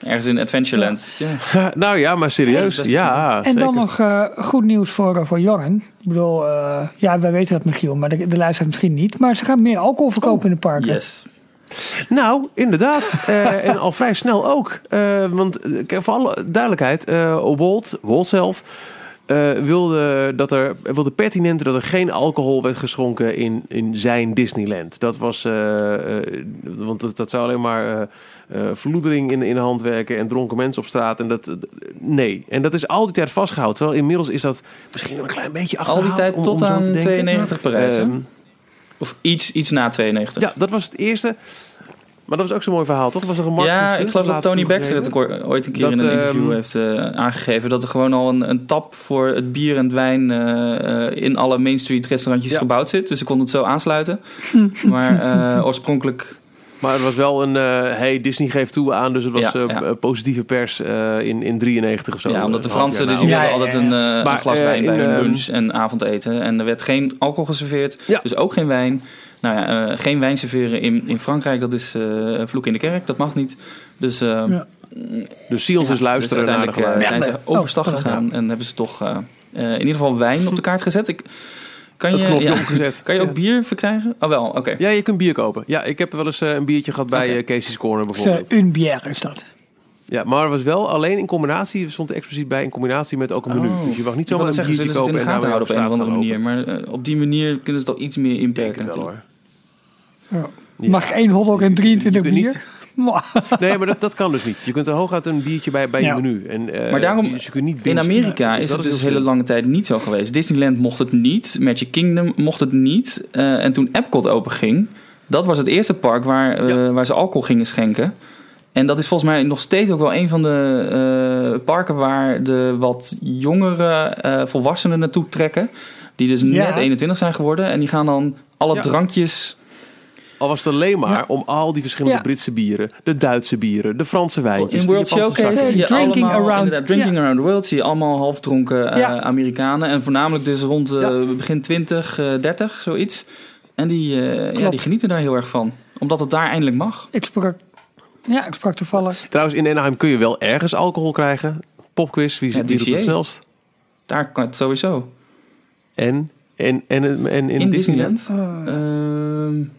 Ergens in Adventureland. Ja. nou ja, maar serieus. Ja, En zeker. dan nog eh, goed nieuws voor, eh, voor Jorren. Ik bedoel, eh, ja, wij weten dat Michiel, maar de, de luisteraar misschien niet. Maar ze gaan meer alcohol verkopen in de parken. Yes. Nou, inderdaad. Eh, en al vrij snel ook. Eh, want kijk, voor alle duidelijkheid, eh, Walt, Walt zelf, eh, wilde, dat er, wilde pertinent dat er geen alcohol werd geschonken in, in zijn Disneyland. Dat was, eh, eh, want dat, dat zou alleen maar verloedering in, in de hand werken en dronken mensen op straat. En dat, nee. En dat is al die tijd vastgehouden. Terwijl inmiddels is dat misschien wel een klein beetje Al achterhaald. die tijd om- tot om aan te denken. 92 Parijs. Ehm, Of iets, iets na 92. ja, dat was het eerste. Maar dat was ook zo'n mooi verhaal, toch? Dat was een Ja, ik geloof dat Tony Baxter het ooit een keer Dat, in een interview ehm, heeft eh, aangegeven. Dat er gewoon al een, een tap voor het bier en het wijn eh, eh, in alle Main Street restaurantjes Ja. gebouwd zit. Dus ze konden het zo aansluiten. maar eh, oorspronkelijk Maar het was wel een, eh, hey, Disney geeft toe aan, dus het was Ja, ja. positieve pers eh, in, in 93 of zo. Ja, omdat de Fransen, dus die ja, altijd een, eh, Maar, een glas wijn bij hun ehm, lunch en avondeten. En er werd geen alcohol geserveerd, Ja. dus ook geen wijn. Nou ja, eh, geen wijn serveren in, in Frankrijk, dat is eh, een vloek in de kerk, dat mag niet. Dus eh, Ja. Dus zie ons ja, eens luisteren dus naar de uiteindelijk geluiden. zijn ze overstag Oh, gegaan en hebben ze toch eh, eh, in ieder geval wijn op de kaart gezet. Ik, kan, je, ja, opgezet. kan je ook Ja. bier verkrijgen? Oh wel, oké. Ja, je kunt bier kopen. Ja, ik heb wel eens een biertje gehad bij eh, Casey's Corner Dus, bijvoorbeeld. une bière is dat. Ja, maar het was wel alleen in combinatie, er stond er expliciet bij, in combinatie met ook een menu. Oh. Dus je mag niet zomaar een zeggen, biertje zullen ze het in kopen de en gaten nou houden op een of andere manier. Maar op die manier kunnen ze het al iets meer lopen. Ik denk inperken het wel natuurlijk. hoor. Ja. Ja. Mag één hotdog en 23 Je kunt bier? Nee, maar dat, dat kan dus niet. Je kunt er hooguit een biertje bij, bij Ja. je menu. En, eh, Maar daarom- dus je kunt niet In. Amerika Dus is dat het dus heel hele lange tijd niet zo geweest. Disneyland mocht het niet. Magic Kingdom mocht het niet. Eh, en toen Epcot open ging, dat was het eerste park waar, eh, Ja. waar ze alcohol gingen schenken. En dat is volgens mij nog steeds ook wel een van de eh, parken waar de wat jongere eh, volwassenen naartoe trekken. Die dus Ja. net 21 zijn geworden. En die gaan dan alle Ja. drankjes. Al was het alleen maar Ja. om al die verschillende Ja. Britse bieren, de Duitse bieren, de Franse wijntjes, In de World Showcase zie je Drinking allemaal, around- inderdaad, drinking around the world zie je allemaal halfdronken eh, Ja. Amerikanen. En voornamelijk dus rond eh, begin 20, eh 30, zoiets. En die, eh, ja, die genieten daar heel erg van. Omdat het daar eindelijk mag. Ik sprak, ja, ik sprak toevallig. Trouwens, in Anaheim kun je wel ergens alcohol krijgen. Popquiz, wie, Ja, wie doet het snelst? Daar kan het sowieso. En, en, en, en, en in, In Disneyland? Disneyland.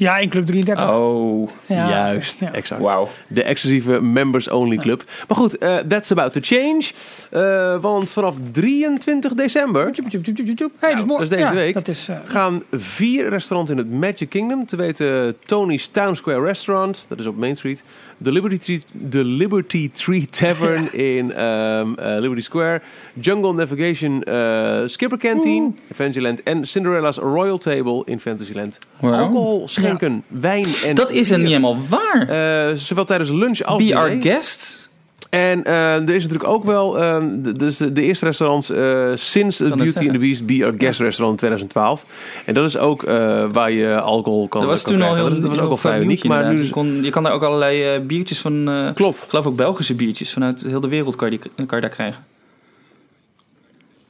Ja, in Club 33. oh, Ja, Juist, ja. exact. wauw. De exclusieve members-only club. Maar goed, eh, that's about to change. Eh, want vanaf 23 december. Hey, dat is Nou, mooi. dat is deze Ja, week. Dat is, eh, gaan vier restaurants in het Magic Kingdom. Te weten Tony's Town Square Restaurant, dat is op Main Street. De Liberty Tree, de Liberty Tree Tavern in eh, Liberty Square. Jungle Navigation eh, Skipper Canteen, Fantasyland. En Cinderella's Royal Table in Fantasyland. Alcohol, schenken, wijn en Dat is er niet helemaal waar. Eh, zowel tijdens lunch als Be our diner. guest. En eh, er is natuurlijk ook wel, ehm, de, dus de, eerste restaurants eh, sinds net Beauty and the Beast Be Our Guest Restaurant in 202012. En dat is ook eh, waar je alcohol kan Dat was kan toen al heel dat, dat was ook al vrij uniek. Maar nu is, je, kon, je kan daar ook allerlei eh, biertjes van... eh, klopt. ik geloof ook Belgische biertjes. Vanuit heel de wereld kan je, die, kan je daar krijgen.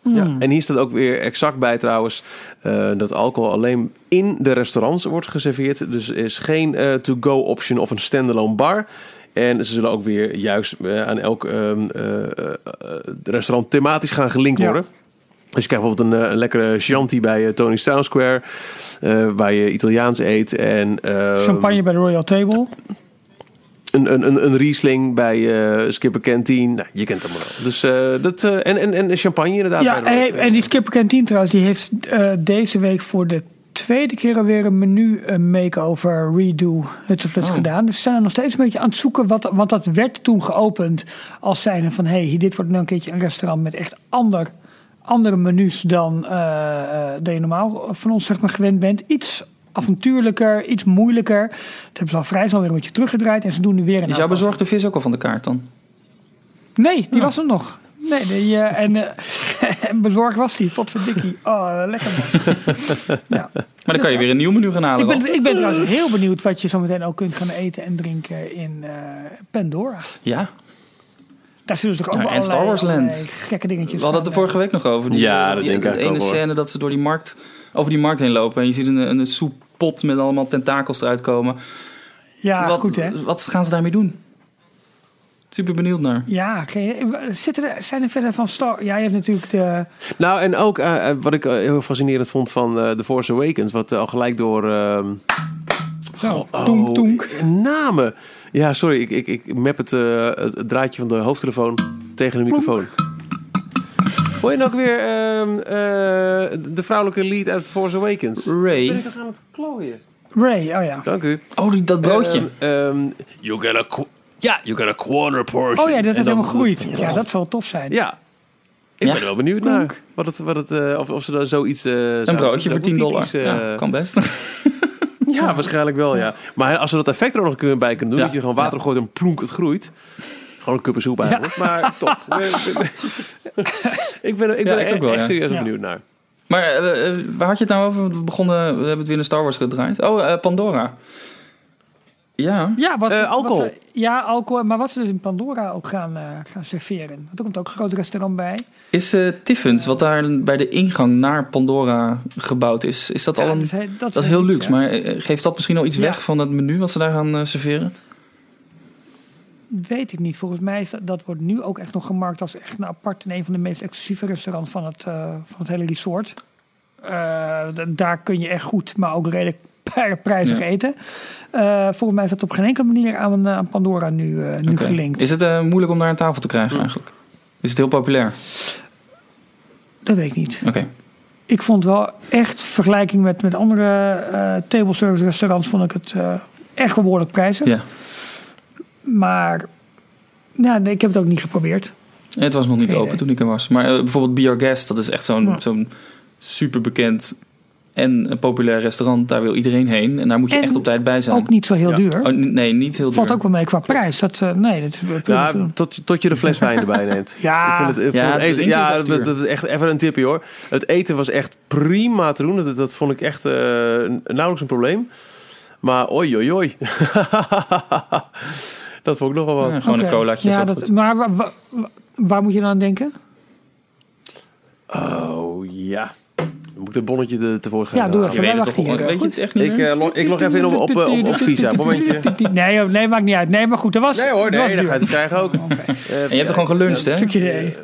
Ja. hmm. En hier staat ook weer exact bij trouwens eh, dat alcohol alleen in de restaurants wordt geserveerd. Dus er is geen eh, to-go option of een standalone bar. En ze zullen ook weer juist eh, aan elk ehm, eh, eh, restaurant thematisch gaan gelinkt Ja. worden. Dus je krijgt bijvoorbeeld een, een lekkere Chianti bij eh, Tony's Town Square. waar je Italiaans eet. En ehm, Champagne bij de Royal Table. een, een, een, een Riesling bij Skipper Canteen. Nou, je kent hem wel. Dus, dat, en, en, en champagne inderdaad. Ja, en, en die Skipper Canteen trouwens, die heeft deze week voor de tweede keer alweer een menu eh, makeover redo het fluts Oh. gedaan. Dus ze zijn er nog steeds een beetje aan het zoeken, wat, want dat werd toen geopend als zijnde van, hé, hey, dit wordt nou een keertje een restaurant met echt ander, andere menus dan dat je normaal van ons zeg maar gewend bent. Iets avontuurlijker, iets moeilijker. Dat hebben ze al vrij snel weer een beetje teruggedraaid en ze doen nu weer een Is jouw bezorgde vis ook al van de kaart dan? Nee, die was er nog. Nee, eh, en, eh, en bezorgd was die. Potverdikkie. Oh, lekker man. ja. Maar dan kan je weer een nieuw menu gaan halen. Ik ben, ik ben trouwens heel benieuwd wat je zo meteen ook kunt gaan eten en drinken in eh, Pandora. Ja, Daar zullen ze toch ook Ja, en Star Wars Land. gekke dingetjes we hadden het er gaan, vorige week nog over. Die, Ja, dat die, denk ik die ene scène dat ze door die markt, over die markt heen lopen. En je ziet een, een soeppot met allemaal tentakels eruit komen. eh, Ja, wat, goed hè. Wat gaan ze daarmee doen? Super benieuwd naar. Ja, geen, zitten er, zijn er verder van Star... Ja, je hebt natuurlijk de... Nou, en ook eh, eh, wat ik eh, heel fascinerend vond van eh The Force Awakens. Wat al gelijk door... ehm, Zo, oh, toenk, toenk. Namen. Ja, sorry. Ik, ik, ik map het, eh, het, draadje van de hoofdtelefoon tegen de microfoon. Hoor je nou ook weer ehm, eh, de vrouwelijke lead uit The Force Awakens? Ben Ray. ik toch aan het klooien? Ray, oh ja. Dank u. Oh, die- dat broodje. Ehm, ehm, you get a... Ja, you get a quarter portion. Oh ja, dat het helemaal groeit. Ja, dat zal tof zijn. Ja. Ik Ja. ben er wel benieuwd naar. Wat het, wat het, eh, of, of ze daar zoiets... eh, een zouden- broodje dat voor is 10 ook dollar. typisch, eh, ja, kan best. Ja, waarschijnlijk wel, ja. Maar als ze dat effect er ook nog kunnen bij kunnen doen, Ja. dat je gewoon water Ja. gooit en plonk het groeit. Gewoon een kuppen soep eigenlijk. Maar toch. ik ben, ik ben, ik ben Ja, er ik ook echt, wel, echt ja. serieus Ja. benieuwd naar. Maar eh, eh, waar had je het nou over? We begonnen, we hebben het weer in Star Wars gedraaid. Oh, eh, Pandora. Ja. Ja, wat, Eh, alcohol. wat ja, alcohol. Maar wat ze dus in Pandora ook gaan, eh, gaan serveren. Want er komt ook een groot restaurant bij. Is eh Tiffins, wat daar bij de ingang naar Pandora gebouwd is, is dat Ja, al een... dus hij- Dat is heel luxe, maar geeft dat misschien al iets Ja. weg van het menu wat ze daar gaan serveren? Weet ik niet. Volgens mij is dat, dat wordt nu ook echt nog gemarkt als echt een apart en een van de meest exclusieve restaurants van het, eh, van het hele resort. Eh, daar kun je echt goed, maar ook redelijk prijzig Ja. eten. Eh, volgens mij is dat op geen enkele manier aan, eh, aan Pandora nu, eh, nu gelinkt. Is het eh, moeilijk om daar een tafel te krijgen Hm. eigenlijk? Is het heel populair? Dat weet ik niet. Oké. Ik vond wel echt, vergelijking met, met andere eh table service restaurants, vond ik het eh, echt behoorlijk prijzig. Ja. Maar ja, nee, ik heb het ook niet geprobeerd. Het was nog niet Geen open idee. toen ik er was. Maar eh, bijvoorbeeld Be Our Guest, dat is echt zo'n Ja. zo'n super bekend en een populair restaurant. Daar wil iedereen heen. En daar moet je En echt op tijd bij zijn. Ook niet zo heel Ja. duur. Oh, nee, niet heel Valt duur. ook wel mee qua prijs. Dat, eh, nee, dat is Ja, tot, tot je de fles wijn erbij neemt. Ja. ik vind het, ik vond Ja, het het eten, ja, dat, is echt even een tipje hoor. Het eten was echt prima te doen. Dat, dat vond ik echt eh, nauwelijks een probleem. Maar oi, oi, oi. dat vond ik nogal wat. Ja, gewoon een colaatje Ja, dat, goed. maar wa- wa- wa- waar moet je dan aan denken? Oh ja. Moet ik het bonnetje te, tevoorschijn Ja, doe. Je even. weet wij wachten hier, Weet je het echt niet Ik, eh, log, ik log even in op, op, op, op Visa. Momentje. Nee, nee, maakt niet uit. Nee, maar goed, dat was. Nee hoor, dat was nee, dat duur. ga je het krijgen ook. Eh, En je hebt er gewoon geluncht, hè? Stukje idee.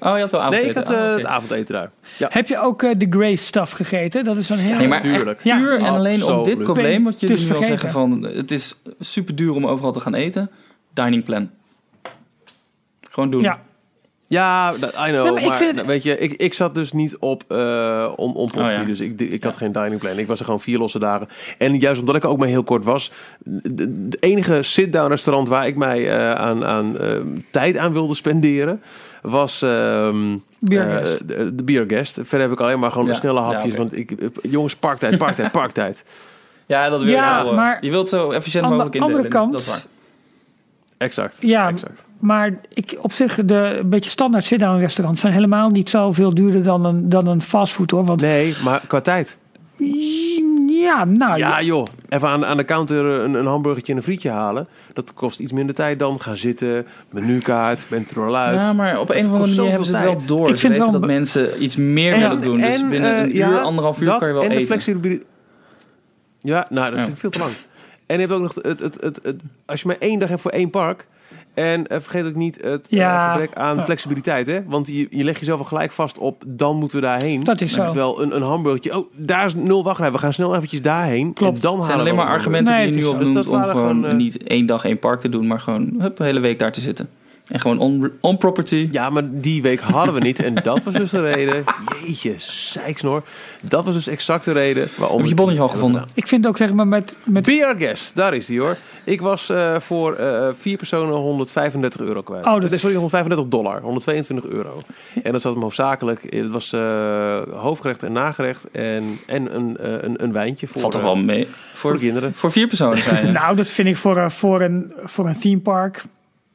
Oh, je had wel Nee, avondeten. ik had Ah, eh, het avondeten daar. Ja. Heb je ook eh, de Grace stuff gegeten? Dat is zo'n heel... Nee, maar Tuurlijk. Ja, puur en alleen om dit probleem wat jullie Dus vergeten. zeggen van het is super duur om overal te gaan eten. Dining plan. Gewoon doen. Ja, Ja, I know. Nee, maar maar ik vind het- weet je, ik, ik zat dus niet op eh on, on property, Oh, ja. dus ik, ik had geen dining plan. Ik was er gewoon vier losse dagen. En juist omdat ik ook maar heel kort was, de, de enige sit-down restaurant waar ik mij eh, aan, aan eh, tijd aan wilde spenderen, was ehm, eh, de, de Beer Guest. Verder heb ik alleen maar gewoon Ja. snelle Ja, hapjes, want ik, jongens, parktijd, parktijd, parktijd. Ja, dat wil Ja, je wel. maar je wilt zo efficiënt de mogelijk indelen. andere kant- Dat is waar. Exact. Ja, exact. maar ik, op zich, de een beetje standaard sit-down restaurants zijn helemaal niet zoveel duurder dan een, dan een fastfood hoor. Want Nee, maar qua tijd. ja, nou Ja joh, even aan, aan de counter een, een hamburgertje en een frietje halen. Dat kost iets minder tijd dan gaan zitten, menukaart, bent er al uit. Ja, maar op een of andere manier hebben ze het wel tijd. door. Ik Ze vind weten wel dat mensen iets meer En- willen doen. Dus binnen eh, een uur, ja, anderhalf uur dat kan je wel en eten. de flexibiliteit. Ja, nou, dat Ja. vind ik veel te lang. En je hebt ook nog het, het, het, het, als je maar één dag hebt voor één park. En eh, vergeet ook niet het eh, gebrek aan flexibiliteit. Hè? Want je, je legt jezelf al gelijk vast op, dan moeten we daarheen. Dat is zo. Terwijl een, een hamburgertje, oh, daar is nul wachtrij. We gaan snel eventjes daarheen. Klopt. En dan Het zijn alleen maar argumenten Nee, die je nu opnoemt Dus om gewoon gewoon, eh, niet één dag één park te doen, maar gewoon hup, een hele week daar te zitten. En gewoon on, on property. Ja, maar die week hadden we niet. En dat was dus de reden. Jeetje, zeiksnor. Dat was dus exact de reden waarom... Heb je bonnetje al gevonden? ik vind ook zeg maar met, met Be Our Guest, daar is die hoor. Ik was eh, voor eh, vier personen 135 euro kwijt. Oh, dat Sorry, 135 dollar. 122 euro. En dat zat hem hoofdzakelijk... Het was eh, hoofdgerecht en nagerecht. En, en een, eh, een, een wijntje voor, Valt toch wel mee. voor Voor, de kinderen. voor vier personen zijn. Nou, dat vind ik voor, voor, een, voor een theme park.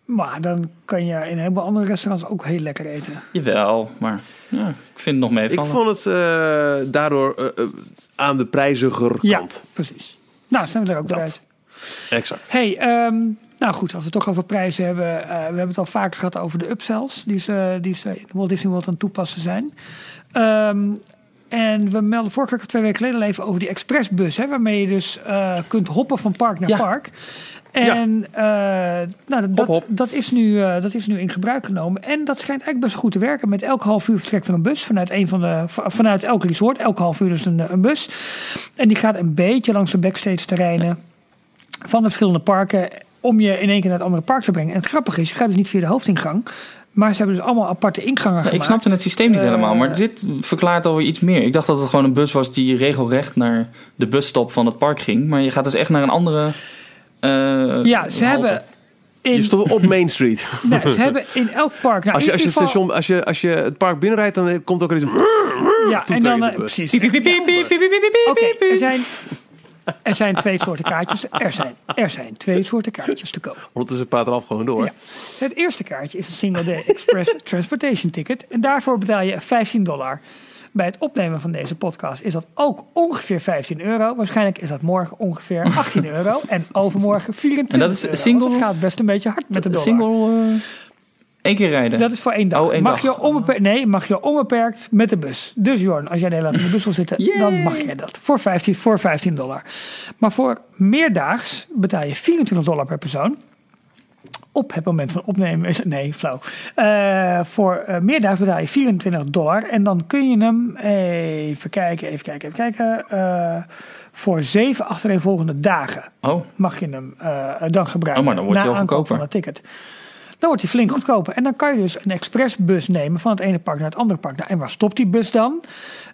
Maar dan kan je in heel veel andere restaurants ook heel lekker eten. Jawel, maar ja, ik vind het nog Ik meevallen. vond het eh, daardoor eh, eh, aan de prijziger Ja, kant. precies. Nou, zijn we er ook uit. Exact. Hey, ehm, nou goed, als we het toch over prijzen hebben. eh, we hebben het al vaker gehad over de upsells. Die ze, die ze in Walt Disney World aan het toepassen zijn. Ehm, en we melden vorige week of twee weken geleden al even over die expressbus. Hè, waarmee je dus eh, kunt hoppen van park naar Ja. park. En eh, nou, dat, hop. Dat, is nu, eh, dat is nu in gebruik genomen. En dat schijnt eigenlijk best goed te werken. Met elk half uur vertrekt er een bus vanuit, een van de, vanuit elk resort. Elk half uur is een, een bus. En die gaat een beetje langs de backstage terreinen van de verschillende parken. Om je in één keer naar het andere park te brengen. En het grappige is, je gaat dus niet via de hoofdingang. Maar ze hebben dus allemaal aparte ingangen Ja, ik gemaakt. snapte het systeem niet Eh, helemaal, maar dit verklaart alweer iets meer. Ik dacht dat het gewoon een bus was die regelrecht naar de busstop van het park ging. Maar je gaat dus echt naar een andere. Eh, Ja, ze halte. hebben... In, Je stond op Main Street. nee, ze hebben in elk park... Nou, Als je, in als, je het geval- station, als, je, als je het park binnenrijdt, dan komt ook er iets... Ja, en dan... eh, precies. Oké, er zijn... Er zijn twee soorten kaartjes. Er zijn, er zijn twee soorten kaartjes te koop. Ondertussen praat er af gewoon door. Ja. Het eerste kaartje is een single day express transportation ticket. En daarvoor betaal je 15 dollar. Bij het opnemen van deze podcast is dat ook ongeveer 15 euro. Waarschijnlijk is dat morgen ongeveer 18 euro. En overmorgen 24 En dat is single- gaat best een beetje hard met de dollar. Single eh, één keer rijden. Dat is voor één dag. Oh, één mag dag. Je onbeperkt, nee, mag je onbeperkt met de bus. Dus Jorn, als jij de hele dag in de bus wil zitten, dan mag jij dat. Voor 15, voor 15 dollar. Maar voor meerdaags betaal je 24 dollar per persoon. Op het moment van opnemen is. Nee, flauw. Eh, voor eh, meerdaags betaal je 24 dollar. En dan kun je hem... Even kijken, even kijken, even kijken. eh, voor zeven achtereenvolgende dagen Oh, mag je hem eh, dan gebruiken. Oh, maar dan wordt hij wel goedkoper. van het ticket. Dan wordt hij flink goedkoper. En dan kan je dus een expressbus nemen van het ene park naar het andere park. Nou, en waar stopt die bus dan?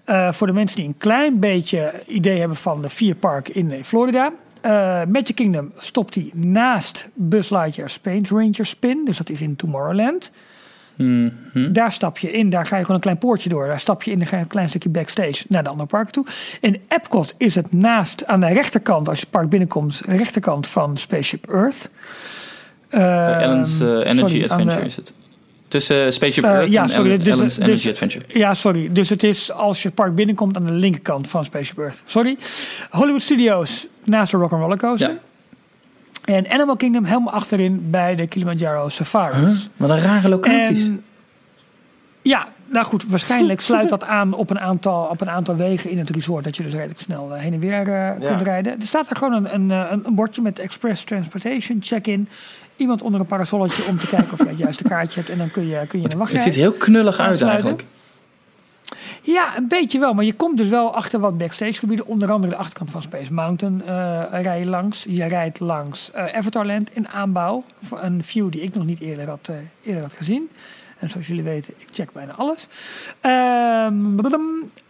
Eh, voor de mensen die een klein beetje idee hebben van de vier parken in eh, Florida. Eh Magic Kingdom stopt hij naast Buzz Lightyear Space Ranger Spin. Dus dat is in Tomorrowland. Mhm. Daar stap je in, daar ga je gewoon een klein poortje door. Daar stap je in, dan ga je een klein stukje backstage naar de andere parken toe. In Epcot is het naast, aan de rechterkant, als je het park binnenkomt, rechterkant van Spaceship Earth. Ehm, Ellen's eh, Energy sorry, Adventure de- is het. Tussen Spaceship Eh, Earth ja, en sorry, Ellen- dus- Ellen's dus- Energy Adventure. Ja, sorry. Dus het is als je park binnenkomt aan de linkerkant van Spaceship Earth. Sorry. Hollywood Studios naast de Rock'n'Roller Coaster. Ja. En Animal Kingdom helemaal achterin bij de Kilimanjaro Safaris. Wat een rare locaties. En, ja, nou goed, waarschijnlijk sluit dat aan op een aantal, op een aantal wegen in het resort. Dat je dus redelijk snel eh, heen en weer eh, kunt rijden. Er staat er gewoon een, een, een bordje met Express Transportation, check-in. Iemand onder een parasolletje om te kijken of je het juiste kaartje hebt. En dan kun je, kun je een het ziet heel knullig uit eigenlijk. Ja, een beetje wel. Maar je komt dus wel achter wat backstage gebieden. Onder andere de achterkant van Space Mountain eh rij je langs. Je rijdt langs eh Avatarland in aanbouw. Voor Een view die ik nog niet eerder had, eh, eerder had gezien. En zoals jullie weten, ik check bijna alles. Ehm,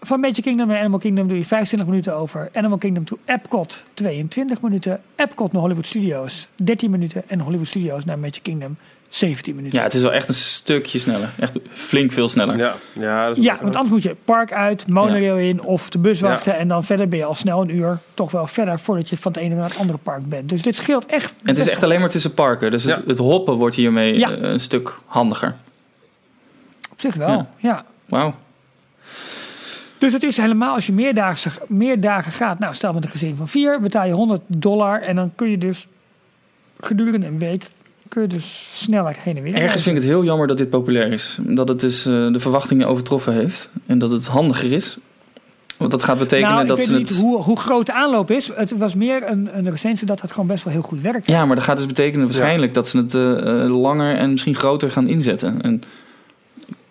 van Magic Kingdom naar Animal Kingdom doe je 25 minuten over. Animal Kingdom to Epcot 22 minuten. Epcot naar Hollywood Studios 13 minuten. En Hollywood Studios naar Magic Kingdom 17 minuten. Ja, het is wel echt een stukje sneller. Echt flink veel sneller. Ja, ja, dat is Ja, want anders moet je park uit, monorail in of op de bus Ja. wachten. En dan verder ben je al snel een uur toch wel verder voordat je van het ene naar het andere park bent. Dus dit scheelt echt. En het is echt alleen maar tussen parken. Dus het, Ja. het hoppen wordt hiermee Ja. eh, een stuk handiger. Op zich wel, Ja. ja. Wauw. Dus het is helemaal, als je meer dagen, meer dagen gaat, nou stel met een gezin van vier, betaal je 100 dollar. En dan kun je dus gedurende een week, kun je dus sneller heen en weer. Ergens reizen. vind ik het heel jammer dat dit populair is. Dat het dus eh, de verwachtingen overtroffen heeft. En dat het handiger is. Want dat gaat betekenen nou, ik dat weet ze niet het... hoe, hoe groot de aanloop is. Het was meer een, een recensie dat het gewoon best wel heel goed werkt. Ja, maar dat gaat dus betekenen waarschijnlijk dat ze het eh, eh, langer en misschien groter gaan inzetten. En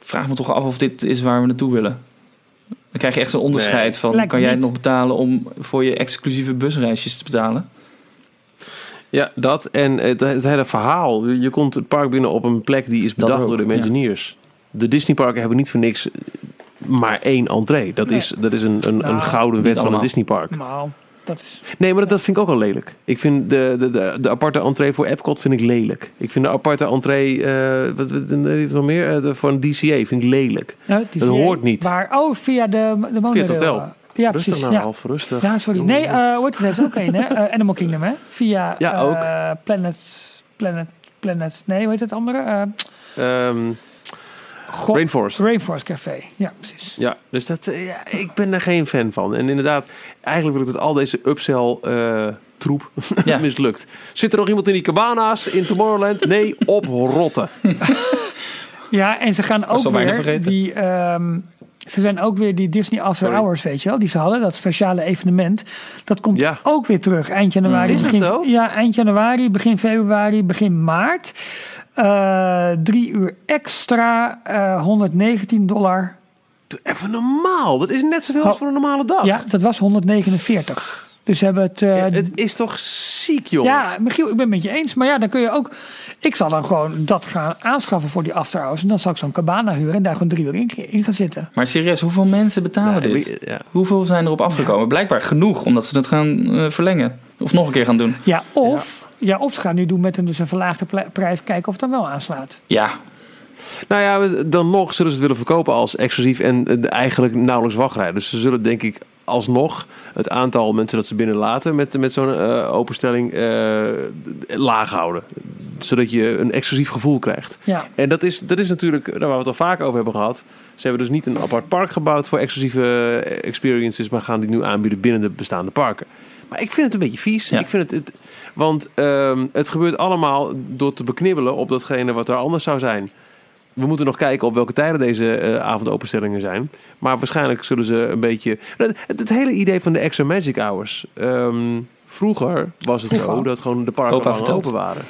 vraag me toch af of dit is waar we naartoe willen. Dan krijg je echt zo'n onderscheid Nee. van... Lijkt kan jij het nog betalen om voor je exclusieve busreisjes te betalen? Ja, dat en het, het hele verhaal. Je komt het park binnen op een plek die is bedacht ook, door de ja. Imagineers. De Disneyparken hebben niet voor niks maar één entree. Dat Nee. is, dat is een, een, Nou, een gouden niet wet van een. Disneypark. Nou, dat is... Nee, maar dat, dat vind ik ook al lelijk. Ik vind de, de, de, de aparte entree voor Epcot vind ik lelijk. Ik vind de aparte entree, eh wat, wat, wat heeft nog meer? Eh, de, voor een DCA vind ik lelijk. Nou, die Dat hoort niet. Waar, oh, via de, de monorail. het hotel. Ja, rustig precies. nou, ja. Alf, rustig. Ja, sorry. Nee, eh hoe heet het? ook een, hè? Eh, Animal Kingdom, hè? Via Ja, eh, ook. Planet, Planet, Planet, nee, hoe heet het andere? Eh, Ehm, God, Rainforest. Rainforest Café. Ja, precies. Ja, dus dat, eh, ja, ik ben er geen fan van. En inderdaad, eigenlijk wil ik dat al deze upsell eh, troep Ja. mislukt. Zit er nog iemand in die cabana's in Tomorrowland? Nee, oprotten. Ja, en ze gaan ook weer vergeten. die... ehm, ze zijn ook weer die Disney After Sorry. Hours, weet je wel, die ze hadden, dat speciale evenement. Dat komt Ja. ook weer terug eind januari. Is begin, zo? Ja, eind januari, begin februari, begin maart. Eh, drie uur extra, eh 119 dollar. Doe even normaal. Dat is net zoveel als Oh. voor een normale dag. Ja, dat was 149. Dus hebben het. eh, het is toch ziek, jongen. ja, Michiel, ik ben het met je eens. Maar ja, dan kun je ook. Ik zal dan gewoon dat gaan aanschaffen voor die after hours. En dan zal ik zo'n cabana huren en daar gewoon drie uur in, in gaan zitten. Maar serieus, hoeveel mensen betalen Nee, dit? ja. Hoeveel zijn erop afgekomen? Blijkbaar genoeg, omdat ze het gaan eh, verlengen. Of nog een keer gaan doen. Ja, of, ja. of ze gaan nu doen met een, dus een verlaagde prijs. Kijken of het dan wel aanslaat. Ja, Nou ja, dan nog zullen ze het willen verkopen als exclusief en eh, eigenlijk nauwelijks wachtrij. Dus ze zullen denk ik alsnog het aantal mensen dat ze binnenlaten met, met zo'n eh, openstelling eh, laag houden. zodat je een exclusief gevoel krijgt. Ja. En dat is, dat is natuurlijk, daar waar we het al vaak over hebben gehad. Ze hebben dus niet een apart park gebouwd voor exclusieve eh, experiences, maar gaan die nu aanbieden binnen de bestaande parken. Maar ik vind het een beetje vies. Ja. Ik vind het, het, want ehm, het gebeurt allemaal door te beknibbelen op datgene wat er anders zou zijn. We moeten nog kijken op welke tijden deze eh avondopenstellingen zijn. Maar waarschijnlijk zullen ze een beetje... Het, het hele idee van de extra magic hours. ehm, vroeger was het zo dat gewoon de parken lang open waren.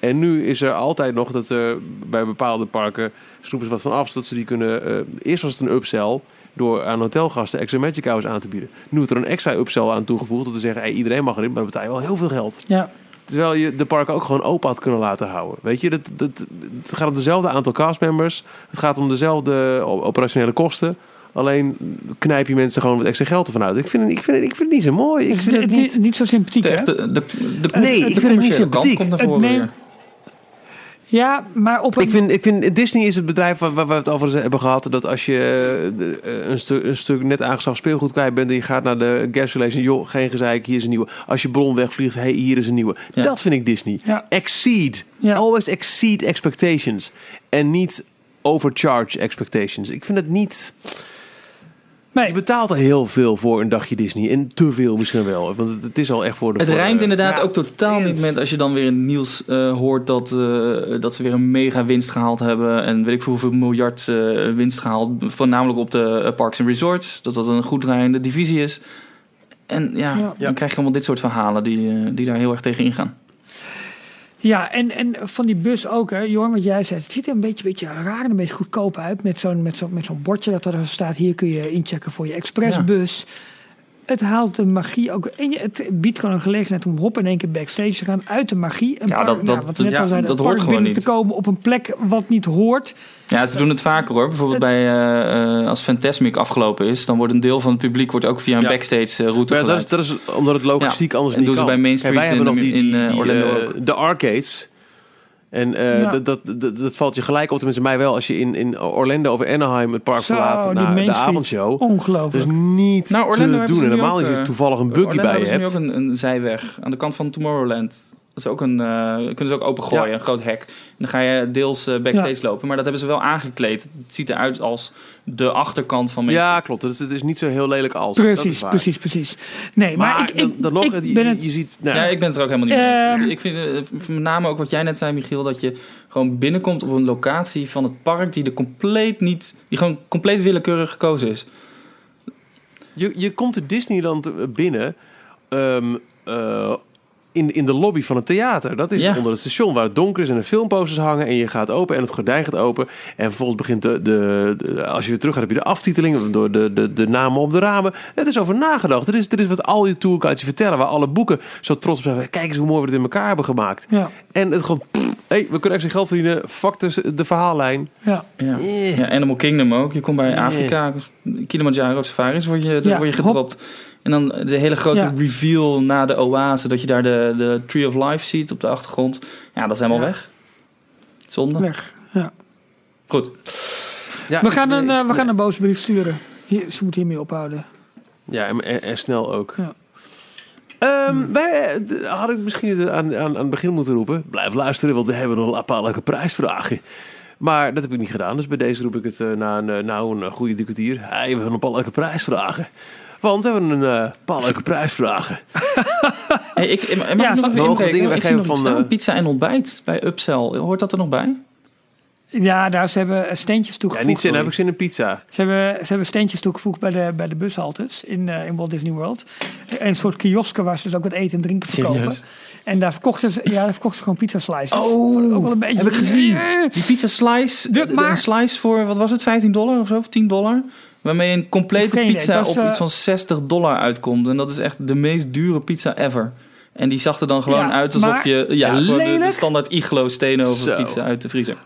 En nu is er altijd nog dat er bij bepaalde parken snoepen ze wat van af, zodat ze die kunnen. eh, eerst was het een upsell door aan hotelgasten extra magic hours aan te bieden. Nu wordt er een extra upsell aan toegevoegd om te zeggen: hey, iedereen mag erin, maar dan betaal je wel heel veel geld. Ja. Terwijl je de parken ook gewoon open had kunnen laten houden. Weet je, dat, dat, het gaat om dezelfde aantal castmembers. Het gaat om dezelfde operationele kosten. Alleen knijp je mensen gewoon wat extra geld ervan uit. Ik vind, het- ik vind, het- ik vind het niet zo mooi. Ik vind het niet, niet... zo sympathiek, De, hè? de, de, Nee, de ik vind het niet sympathiek. komt Het neemt-. Ja, maar op een... Ik vind, ik vind Disney is het bedrijf waar, waar we het over hebben gehad. Dat als je eh, eh, een, stuk een stuk net aangeschaft speelgoed kwijt bent. en je gaat naar de gas relation. joh, geen gezeik, hier is een nieuwe. Als je ballon wegvliegt, hey, hier is een nieuwe. Ja. Dat vind ik Disney. Ja. Exceed. Ja. Always exceed expectations. En niet overcharge expectations. Ik vind het niet. Nee, Je betaalt er heel veel voor een dagje Disney. En te veel misschien wel. Want het, het is al echt voor de. Het voor rijmt inderdaad Ja, ook totaal niet met als je dan weer in het nieuws eh, hoort dat, eh, dat ze weer een mega winst gehaald hebben. En weet ik veel hoeveel miljard eh, winst gehaald. Voornamelijk op de eh, parks en resorts. Dat dat een goed draaiende divisie is. En ja, Ja. dan krijg je allemaal dit soort verhalen die, eh, die daar heel erg tegen ingaan. Ja, en, en van die bus ook, hè, Jorn, wat jij zei. Het ziet er een beetje, beetje raar en een beetje goedkoop uit. Met zo'n met zo'n met zo'n bordje dat er staat. Hier kun je inchecken voor je expressbus. Het haalt de magie ook. Het biedt gewoon een gelegenheid om hop in één keer backstage te gaan. Uit de magie. Een Ja, park- dat- nou, dat- wat net ja, al dat het hoort gewoon binnen niet. te komen op een plek wat niet hoort. Ja, ze doen het vaker hoor. Bijvoorbeeld bij, eh, eh, als Fantasmic afgelopen is, dan wordt een deel van het publiek wordt ook via een Ja. backstage eh, route Maar dat, is, dat is omdat het logistiek anders en niet doen ze kan. bij Main Kijk, wij Street hebben in- nog die, in, eh, Orlando ook. de arcades. En eh, Ja. dat, dat, dat, dat valt je gelijk op, tenminste mij wel, als je in, in Orlando of Anaheim het park Zo, verlaat Main de avondshow. Dat Ongelooflijk. is niet Nou, Orlando te hebben doen. En normaal is er eh, toevallig een buggy Orlando bij je hebt. nu ook een, een zijweg aan de kant van Tomorrowland. Dat is ook een, eh, kunnen ze ook opengooien, Ja. een groot hek. En dan ga je deels eh, backstage lopen. Maar dat hebben ze wel aangekleed. Het ziet eruit als de achterkant van Main Ja, klopt. Het is, het is niet zo heel lelijk als. dat is Precies, waar. precies, precies. Nee, maar, Maar, ik, ik, dan nog, ik het- je, ben het... je ziet... Nou, Ja, ik ben het er ook helemaal niet mee Ehm. eens. Ik vind eh, met name ook wat jij net zei, Michiel, dat je gewoon binnenkomt op een locatie van het park die er compleet niet, die gewoon compleet willekeurig gekozen is. Je, je komt de Disneyland binnen ehm, eh, in, in de lobby van het theater. Dat is Ja. onder het station waar het donker is en de filmposters hangen. En je gaat open en het gordijn gaat open. En vervolgens begint de, de, de- als je weer terug gaat, heb je de aftiteling door de, de, de namen op de ramen. Het is over nagedacht. Het is, het is wat al die tourguides je vertellen, waar alle boeken zo trots op zijn. Kijk eens hoe mooi we het in elkaar hebben gemaakt. Ja, En het gewoon, pff, hey, we kunnen extra geld verdienen. Fuck de, de verhaallijn. ja. Ja. Eh. Ja, Animal Kingdom ook. Je komt bij. Afrika, Kilimanjaro safaris, word je, Ja, word je hop. En dan de hele grote Ja. reveal na de oase, dat je daar de, de Tree of Life ziet op de achtergrond. Ja, dat is helemaal Ja. weg. Zonde. Weg. Ja. Goed. Ja, We gaan, een, eh, we gaan een boze brief sturen. Hier, ze moeten hiermee ophouden. Ja, en, en, en snel ook. Ja. Ehm, wij eh, had ik misschien aan, aan, aan het begin moeten roepen. Blijf luisteren, want we hebben nog een paar leuke prijsvragen. Maar dat heb ik niet gedaan. Dus bij deze roep ik het eh, na een, nou, een goede kwartier. Hey, we hebben een paar leuke prijsvragen. Want we hebben een eh, paar leuke prijsvragen. Hey, ik, mag Ja, ik nog Mogen we inbreken? dingen Ik zie weggeven van, eh, Pizza en ontbijt bij Upsell. Hoort dat er nog bij? Ja, daar ze hebben eh, steentjes Ja, toegevoegd. niet zin, heb ik zin in pizza. Ze hebben, ze hebben steentjes toegevoegd bij de, bij de bushaltes in, eh, in Walt Disney World. Een soort kiosken waar ze dus ook wat eten en drinken verkopen. Serieus? En daar verkochten ze, ja, daar verkochten ze gewoon pizza slices. Oh, ook wel een beetje. heb ik gezien. Eh, Die pizza slice, De- de, maar- een slice voor, wat was het, 15 dollar of zo? Of 10 dollar? Waarmee een complete pizza was, op eh, iets van 60 dollar uitkomt. En dat is echt de meest dure pizza ever. En die zag er dan gewoon Ja, uit alsof maar- je ja, de, standaard iglo stenen over Zo. pizza uit de vriezer.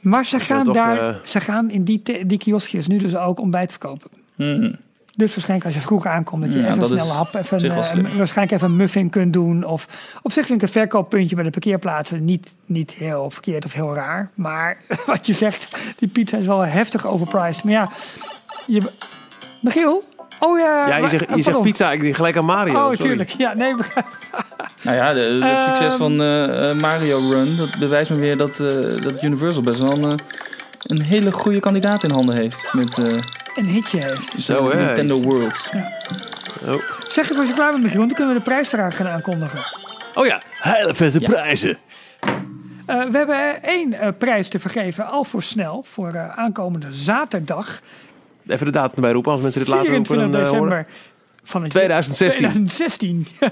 Maar ze gaan toch, daar, eh, ze gaan in die, die kioskjes nu dus ook ontbijt verkopen. Hmm. Dus waarschijnlijk als je vroeger aankomt, dat je Ja, even dat een snelle hap, even eh, waarschijnlijk even een muffin kunt doen. Of op zich vind ik een verkooppuntje bij de parkeerplaatsen niet, niet heel verkeerd of heel raar. Maar wat je zegt, die pizza is wel heftig overpriced. Maar ja, je, Michiel? Oh ja. Ja, je zegt, je pardon. zegt pizza. Ik denk gelijk aan Mario. Oh, sorry. tuurlijk. Ja, nee, Nou ja, de, het Ehm. succes van eh, eh, Mario Run, dat bewijst me weer dat, eh, dat Universal best wel een, een hele goede kandidaat in handen heeft. Met eh, Een hitje heeft. Zo, hè. Nintendo Worlds. Oh, Zeg even als je klaar bent, Michiel, want dan kunnen we de prijsvraag gaan aankondigen. oh ja, hele vette prijzen. Eh, we hebben één eh, prijs te vergeven, al voor snel, voor eh, aankomende zaterdag, Even de datum erbij roepen, als mensen dit later roepen. 24 Dan, eh, horen. december van het 2016. 2016.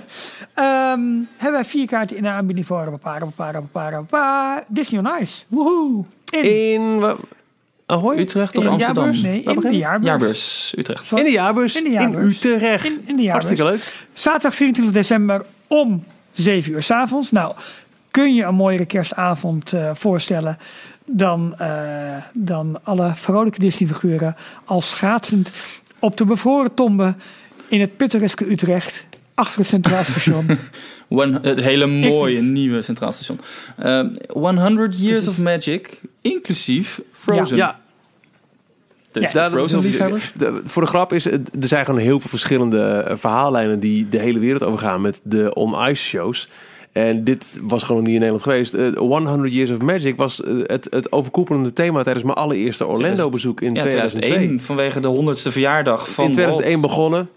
Ehm, hebben wij vier kaarten in de aanbieding voor Para, Para, Para, Para, Disney on Ice. Woehoe! In, In Ahoy? Utrecht of in de Amsterdam? jaarbeurs? Nee, in de het? jaarbeurs. Jaarbeurs, Utrecht. In de jaarbeurs. In de In, jaarbeurs. Utrecht. In, in de jaarbeurs. Hartstikke leuk. Zaterdag 24 december om 7 uur 's avonds. Nou, kun je een mooiere kerstavond eh, voorstellen dan, eh, dan alle vrolijke Disney-figuren als schaatsend op de bevroren tombe in het pittoreske Utrecht achter het Centraal Station. One, het hele mooie nieuwe Centraal Station. Eh, 100 Years of Magic, inclusief Frozen. Ja, Dus Ja, de dat is Frozen liefhebbers. de- voor de grap is, het- er zijn gewoon heel veel verschillende eh, verhaallijnen die de hele wereld overgaan met de on-ice shows. En dit was gewoon niet in Nederland geweest. Eh, 100 Years of Magic was eh, het, het overkoepelende thema tijdens mijn allereerste Orlando-bezoek in Ja, 2002. 2001, vanwege de 100ste verjaardag van in 2001 Walt. begonnen.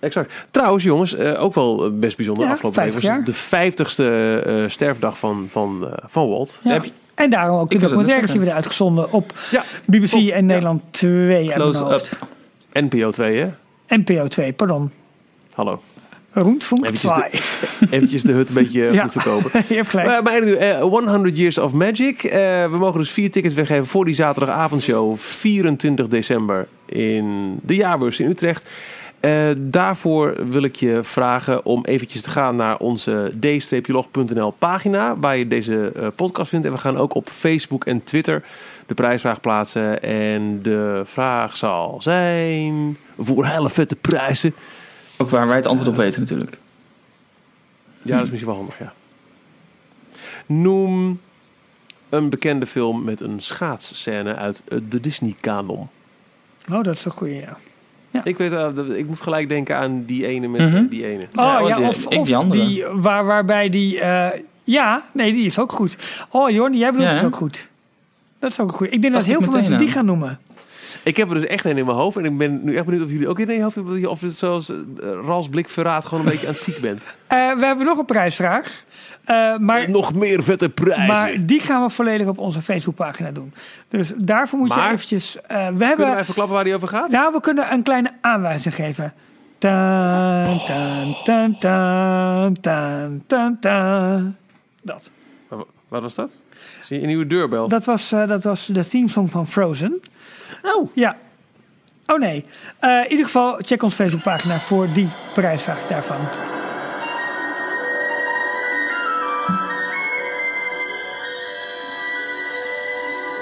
Exact. Trouwens, jongens, eh, ook wel eh, best bijzonder. Ja, afgelopen week 50 was de 50ste eh, sterfdag van, van, eh, van Walt. Ja. Heb je- En daarom ook de documentaires die werden uitgezonden op Ja, BBC klopt. en Nederland 2. uit Close mijn hoofd. up. NPO 2, hè? NPO 2, pardon. Hallo. Rundfunk Eventjes 2. Eventjes de hut een beetje eh, Ja. goed verkopen. Gelijk. Maar, maar nu, eh, 100 Years of Magic. Eh, we mogen dus vier tickets weggeven voor die zaterdagavondshow. 24 december in de jaarbeurs in Utrecht. Eh, daarvoor wil ik je vragen om eventjes te gaan naar onze d-log.nl pagina. Waar je deze eh, podcast vindt. En we gaan ook op Facebook en Twitter de prijsvraag plaatsen. En de vraag zal zijn... Voor hele vette prijzen. Ook waar wij het antwoord op weten natuurlijk. Ja, dat is misschien wel handig, ja. Noem een bekende film met een schaatsscène uit eh, de Disney-kanon. Oh, dat is een goeie, ja. Ik, weet, eh, dat- ik moet gelijk denken aan die ene met Mhm. eh, die ene. Oh Ja, ja, die- of, ik of die andere. waar, waarbij die... eh, ja, nee, die is ook goed. Oh Jorn, jij bedoelt Ja, is hè? ook goed. Dat is ook goed. Ik denk dat heel veel mensen die gaan noemen. Ik heb er dus echt een in mijn hoofd. En ik ben nu echt benieuwd of jullie ook in je hoofd hebben. Of het zoals uh, Rals blik verraadt gewoon een beetje aan het ziek bent. Eh, we hebben nog een prijsvraag. Eh, maar, Nog meer vette prijzen. maar die gaan we volledig op onze Facebookpagina doen. Dus daarvoor moet je eventjes... eh, we Kunnen hebben... wij even klappen waar die over gaat? Nou, we kunnen een kleine aanwijzing geven. Tan, tan, tan, tan, tan, tan, tan. Dat. Wat- was dat? Zie je een nieuwe deurbel? Dat was, eh, dat was de themesong van Frozen. Oh. Ja. Oh nee. Eh, in ieder geval, check onze Facebookpagina voor die prijsvraag daarvan.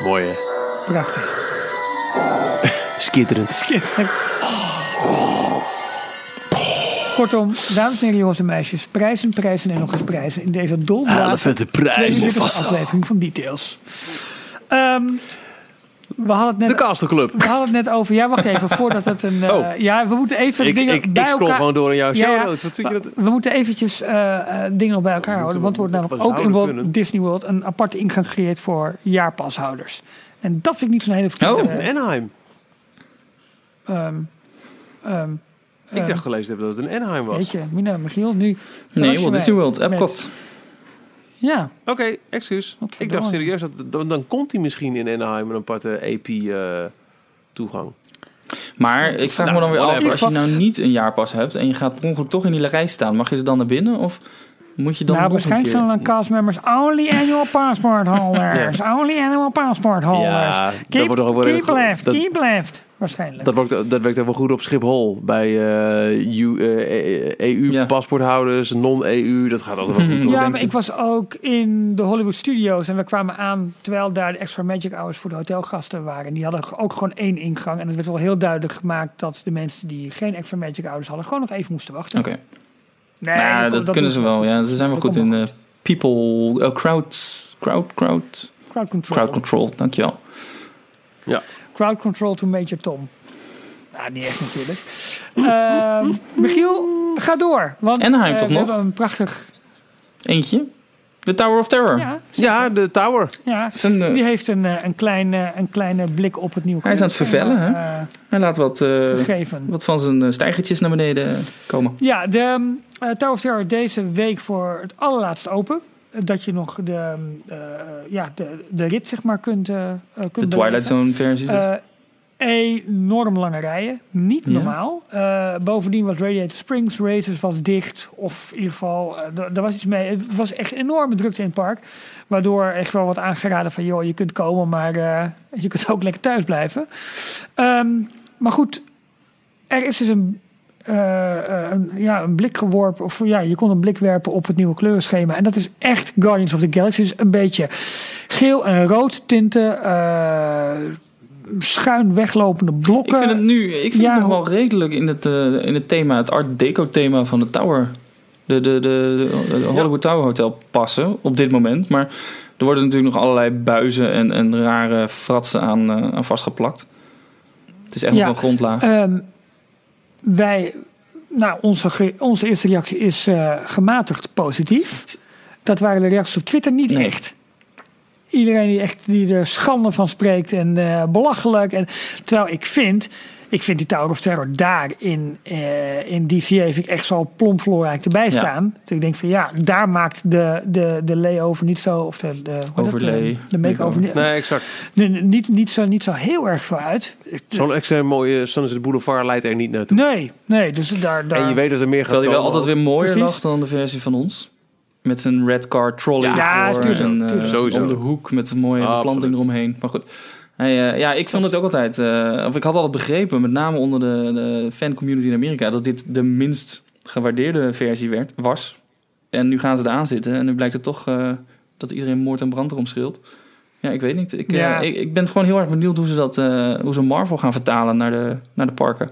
Mooi hè? Prachtig. Skitterend. Schitterend. Kortom, dames en heren, jongens en meisjes, prijzen, prijzen en nog eens prijzen in deze doldraad vette prijzen. 22e aflevering van Details. Ehm, we hadden het net De Castle We hadden het net over. Ja, wacht even. Voordat het een. eh, Oh. Ja, we moeten even Ik, dingen ik, bij ik scroll elkaar. gewoon door in jouw show Ja, ja. notes. Wat vind je dat? We moeten eventjes eh, eh, dingen nog bij elkaar houden. Want er wordt namelijk ook in Walt. Disney World een aparte ingang gecreëerd voor jaarpashouders. En dat vind ik niet zo'n hele verkeerde. Oh. Anaheim. ehm, ehm, Ik ehm, dacht gelezen hebben dat het een Anaheim was. Weet je, Mina, Michiel, nu. Nee, Walt mij Disney World, met- Epcot. Ja, Oké, excuus. Ik dacht serieus, dat, dan, dan komt hij misschien in Anaheim een aparte AP-toegang. Maar ik vraag Nou, me dan weer af, als je nou niet een jaarpas hebt en je gaat per ongeluk toch in die rij staan, mag je er dan naar binnen? Of moet je dan nou, nog een waarschijnlijk keer... zijn er dan castmembers. Only annual passport holders. Only annual passport holders. Ja, dat keep, wordt keep left, keep left. Waarschijnlijk. Dat, werkt, dat werkt ook wel goed op Schiphol. Bij eh, EU, eh, EU-paspoorthouders, non-EU. Dat gaat altijd wel goed. hoor. Ja, denk maar je? ik was ook in de Hollywood Studios en we kwamen aan terwijl daar de extra magic hours voor de hotelgasten waren. Die hadden ook gewoon één ingang en het werd wel heel duidelijk gemaakt dat de mensen die geen extra magic hours hadden gewoon nog even moesten wachten. Oké, Nee, nou, dat, kunnen ze wel. Ja, ze zijn wel Dat goed in eh, people, eh, crowd, crowd, crowd, Crowd control. crowd control. Dankjewel. Crowd control to Major Tom. Nou, niet echt natuurlijk. Ehm, Michiel, ga door. Want Anaheim eh, toch we nog? hebben een prachtig Eentje. The Tower of Terror. Ja, Ja, de Tower. ja. Zijn, eh, Die heeft een, eh, een, kleine, een kleine blik op het nieuwe Hij is aan het vervellen, hè? Hij laat wat, eh, wat van zijn stijgertjes naar beneden komen. Ja, de Tower of Terror deze week voor het allerlaatste open. Eh, Dat je nog de, eh, ja, de, de rit zeg maar kunt, eh, kunt De Twilight. Zone versie. dus. Enorm lange rijen. Niet Ja. normaal. Bovendien was Radiator Springs Races was dicht. Of in ieder geval, er- was iets mee. Het was echt enorme drukte in het park. Waardoor echt wel wat aangeraden van... joh, je kunt komen, maar je kunt ook lekker thuis blijven. Ehm, maar goed, er is dus een... eh, eh, een, ja, een blik geworpen, of ja, je kon een blik werpen op het nieuwe kleurenschema. En dat is echt Guardians of the Galaxy. Dus een beetje geel en rood tinten, eh, schuin weglopende blokken. ik vind het nu ik vind ja, het nog wel redelijk in het, in het thema, het Art Deco thema van de Tower. De, de, de, Hollywood Tower Hotel passen op dit moment. Maar er worden natuurlijk nog allerlei buizen en, en rare fratsen aan, aan vastgeplakt. Het is echt Ja. nog een grondlaag. Ehm, wij, nou, onze, onze eerste reactie is eh, gematigd positief. Dat waren de reacties op Twitter niet Nee. echt. Iedereen die, echt, die er schande van spreekt en eh, belachelijk. En, terwijl ik vind, ik vind die Tower of Terror daar in, eh, in DCA vind ik echt zo plompvloerrijk erbij Ja. staan. Dus ik denk van ja, daar maakt de, de, de layover niet zo, of de, de? Overlay. de, de make-over niet, Nee, exact. niet, niet, zo, niet zo heel erg veel uit. Zo'n extreem mooie Sunset Boulevard leidt er niet naartoe. Nee, nee, dus daar, daar En je weet dat er meer gaat Terwijl hij wel altijd weer mooier Precies. lag dan de versie van ons. Met zijn red car trolley Ja, tuurlijk, en eh, tuurlijk. Om de hoek met een mooie Ah, planting absoluut. eromheen. Maar goed. Hey, eh, ja, ik vond het ook altijd, eh, of ik had altijd begrepen, met name onder de, de fan community in Amerika, dat dit de minst gewaardeerde versie werd, was. En nu gaan ze eraan zitten en nu blijkt het toch eh, dat iedereen moord en brand erom schreeuwt. Ja, ik weet niet. Ik, Ja. ik, ik ben gewoon heel erg benieuwd hoe ze dat, hoe ze Marvel gaan vertalen naar de, naar de parken.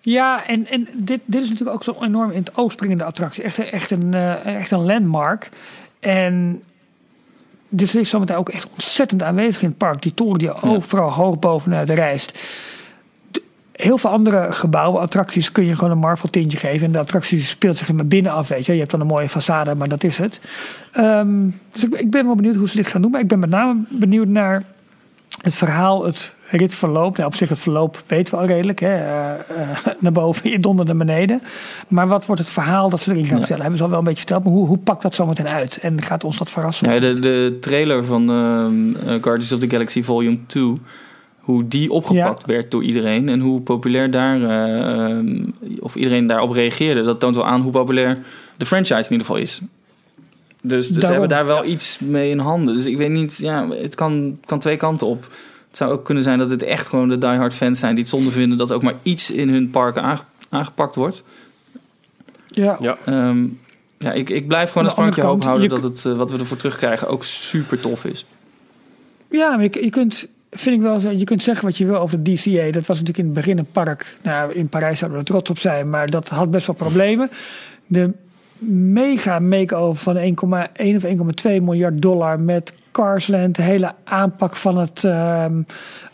Ja, en, en dit, dit is natuurlijk ook zo'n enorm in het oog springende attractie. Echt, echt, een, echt een landmark. En dit is zometeen ook echt ontzettend aanwezig in het park. Die toren die overal hoog bovenuit rijst. Heel veel andere gebouwen, attracties, kun je gewoon een Marvel tintje geven. En de attractie speelt zich maar binnen af, weet je. Je hebt dan een mooie façade, maar dat is het. Ehm, dus ik, ik ben wel benieuwd hoe ze dit gaan doen. Maar ik ben met name benieuwd naar het verhaal, het ritverloop. Nou, op zich, het verloop weten we al redelijk. Hè? eh, eh, naar boven, je donder naar beneden. Maar wat wordt het verhaal dat ze erin gaan Ja. vertellen? Hebben ze al wel een beetje verteld. Maar hoe, hoe pakt dat zometeen uit? En gaat ons dat verrassen? Ja, de, de trailer van ehm, eh, Guardians of the Galaxy Volume 2, hoe die opgepakt werd door iedereen en hoe populair daar, eh, ehm, of iedereen daarop reageerde, dat toont wel aan hoe populair de franchise in ieder geval is. Dus, dus ze hebben daar wel iets mee in handen. Dus ik weet niet, ja, het kan, kan twee kanten op. Het zou ook kunnen zijn dat het echt gewoon de diehard fans zijn die het zonde vinden dat ook maar iets in hun parken aange- aangepakt wordt. Ja. Ja. Ehm, ja, ik, ik blijf gewoon een sprankje hoop houden dat het, eh, wat we ervoor terugkrijgen ook super tof is. Ja, maar je, je kunt, vind ik wel, zo- je kunt zeggen wat je wil over de DCA. Dat was natuurlijk in het begin een park. Nou, in Parijs zouden we er trots op zijn, maar dat had best wel problemen. De mega make-over van 1,1 of 1,2 miljard dollar met Carsland, de hele aanpak van het, eh,